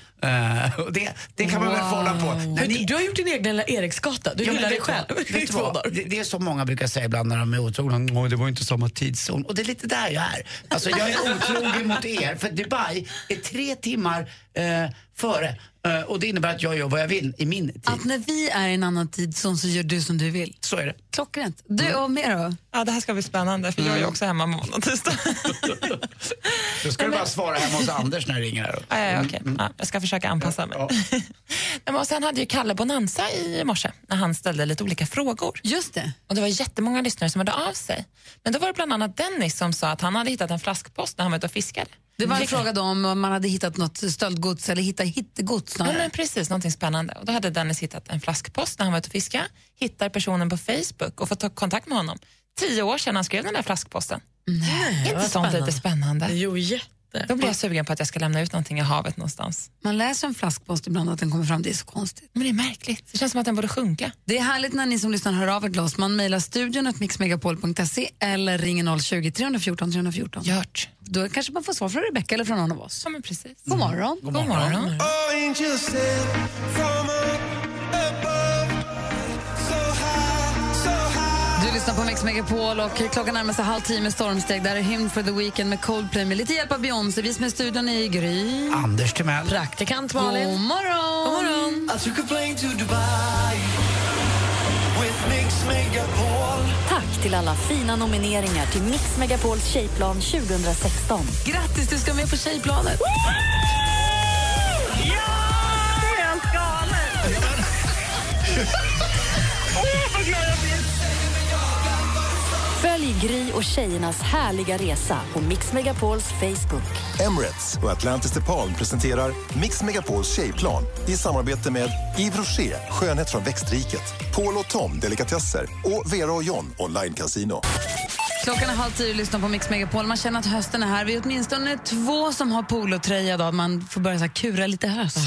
Och det, det kan man väl få hålla på. När Du, ni- du har gjort din egen lilla Eriksgata. Du Ja, hyllar dig själv i två dagar. Det, det är som många brukar säga ibland när de är otrogna. "Åh, det var inte samma tidszon. Och det är lite där jag är. Alltså jag är otrogen mot er. För Dubai är tre timmar eh, före. Eh, och det innebär att jag gör vad jag vill i min tid. Att när vi är i en annan tidszon så gör du som du vill. Så är det. Klockrent. Du Mm. och mer då? Ja, det här ska bli spännande för jag är ju också hemma måndag och tisdag. Då ska du bara svara hemma hos Anders när det ringer. Här. Ja, ja, okej. Ja, jag ska försöka anpassa mig. Nej, men och sen hade ju Kalle Bonanza i morse när han ställde lite olika frågor. Just det. Och det var jättemånga lyssnare som hörde av sig. Men då var det bland annat Dennis som sa att han hade hittat en flaskpost när han var ute och fiskade. Det var en fråga då om man hade hittat något stöldgods eller hittat hittegods Ja, men precis, någonting spännande. Och då hade Dennis hittat en flaskpost när han var ute och fiskade. Hittar personen på Facebook och får ta kontakt med honom. Tio år sedan han skrev den där flaskposten. Nej, inte sånt spännande. lite spännande? Jo, jätte. Då blir jag sugen på att jag ska lämna ut någonting i havet någonstans. Man läser en flaskpost ibland att den kommer fram, det är så konstigt. Men det är märkligt. Det känns som att den borde sjunka. Det är härligt när ni som lyssnar hör av er till oss. Man mejlar studion att mixmegapol.se eller ringer 020 314 314. Gjort. Då kanske man får svar från Rebecca eller från någon av oss. Ja, men precis. God morgon. God morgon. Du lyssnar på Mix Megapol och klockan närmar sig halv tio med stormsteg. Där är Hymn for the Weekend med Coldplay med lite hjälp av Beyoncé. Vi som är i studion är i Gry. Anders Timell. Praktikant Malin. God morgon. God morgon. I took a plane to Dubai with Mix Megapol. Tack till alla fina nomineringar till Mix Megapols tjejplan 2016. Grattis, du ska med på tjejplanet. Ja! Det är helt galet! Åh, vad glad jag blir! Följ Gry och tjejernas härliga resa på Mix Megapols Facebook. Emirates och Atlantis DePaul presenterar Mix Megapols tjejplan i samarbete med Yves Rocher, skönhet från växtriket, Paul och Tom, delikatesser och Vera och John, online casino. Klockan är halv tio och lyssnar på Mix Megapol. Man känner att hösten är här. Vi är åtminstone två som har polotröja då. Man får börja så här kura lite höst.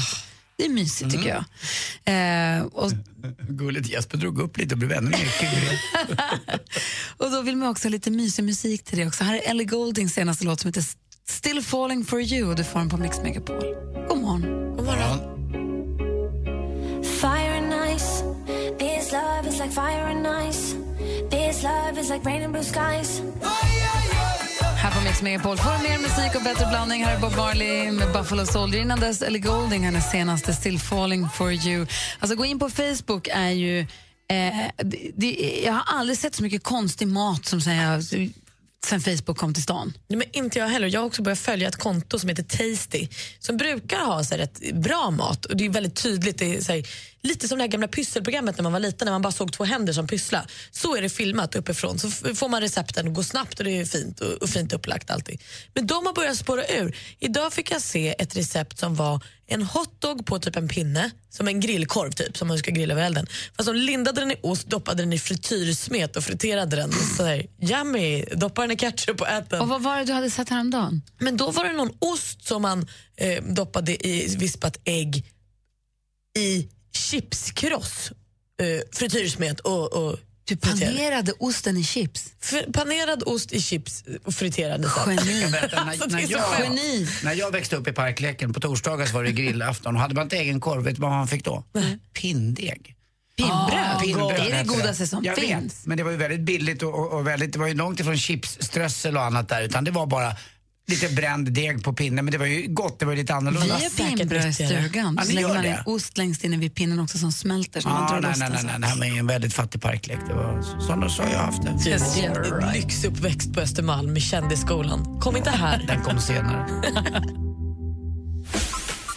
Det är mysigt tycker jag. Eh, och, Gulligt Jesper drog upp lite och blev ännu mer och då vill man också ha lite mysig musik till det också. Här är Ellie Gouldings senaste låt som heter Still falling for you. Du får den på Mix Megapol. God morgon. God morgon. Fire and ice. This love is like fire and ice. This love is like rain and blue skies. Här på Mix Megapol får mer musik och bättre blandning. Här är Bob Marley med Buffalo Soldier. Innan dess Ellie Goulding, hennes senaste Still falling for you. Alltså gå in på Facebook är ju... Eh, det, det, jag har aldrig sett så mycket konstig mat som säger sen Facebook kom till stan. Nej, men inte jag heller. Jag har också börjat följa ett konto som heter Tasty som brukar ha så här, rätt bra mat. Och Det är väldigt tydligt. Det är, så här, lite som det här gamla pysselprogrammet när man var liten när man bara såg två händer som pyssla. Så är det filmat uppifrån. Så får man recepten och går snabbt och det är fint och, och fint upplagt alltid. Men de har börjat spåra ur. Idag fick jag se ett recept som var en hotdog på typ en pinne, som en grillkorv typ som man ska grilla över elden. Fast de lindade den i ost, doppade den i frityrsmet och friterade den. Så här, yummy, doppade den i ketchup och ät den. Och vad var det du hade sett häromdagen? Men då var det någon ost som man eh, doppade i vispat ägg i chipskross, eh, frityrsmet och, och Du panerade osten i chips? F- panerad ost i chips och friterade. Geni. Jag när, jag, skönt. när jag växte upp i parkleken, på torsdagar så var det grillafton och hade man inte egen korv, vet du vad man fick då? Pinndeg. Pinnbröd? Pinnbröd det är det godaste som jag finns. Vet, men det var ju väldigt billigt och, och, och väldigt, det var ju långt ifrån chips, strössel och annat där utan det var bara lite bränd deg på pinne men det var ju gott, det var ju lite Vi annorlunda. har pinnbröd i stugan. Ja, Så lägger gör man det? ost längst inne vid pinnen också som smälter så man Ja, drar nej, nej, nej, nej, var ju en väldigt fattig parklek. Det var så, så har jag haft det. Yes, yeah, Lyxuppväxt på Östermalm i kändisskolan. Kom inte här. Den kom senare.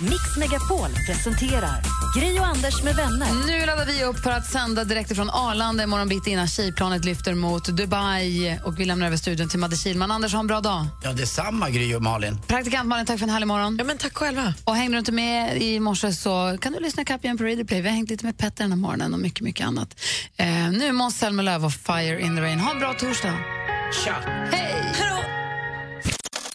Mix Megapol presenterar Gri och Anders med vänner. Nu laddar vi upp för att sända direkt från Arlanda imorgon bitti innan tjejplanet lyfter mot Dubai. Och Vi lämnar över studion till Madde Kihlman. Anders, ha en bra dag. Ja, detsamma Gry och Malin. Praktikant Malin, tack för en härlig morgon. Ja, men tack själva. Och hängde du inte med i morse så kan du lyssna kapp igen på Radio Play. Vi har hängt lite med Petter den här morgonen och mycket, mycket annat. Eh, nu är Måns Zelmerlöw och Fire in the Rain. Ha en bra torsdag. Tja! Hej!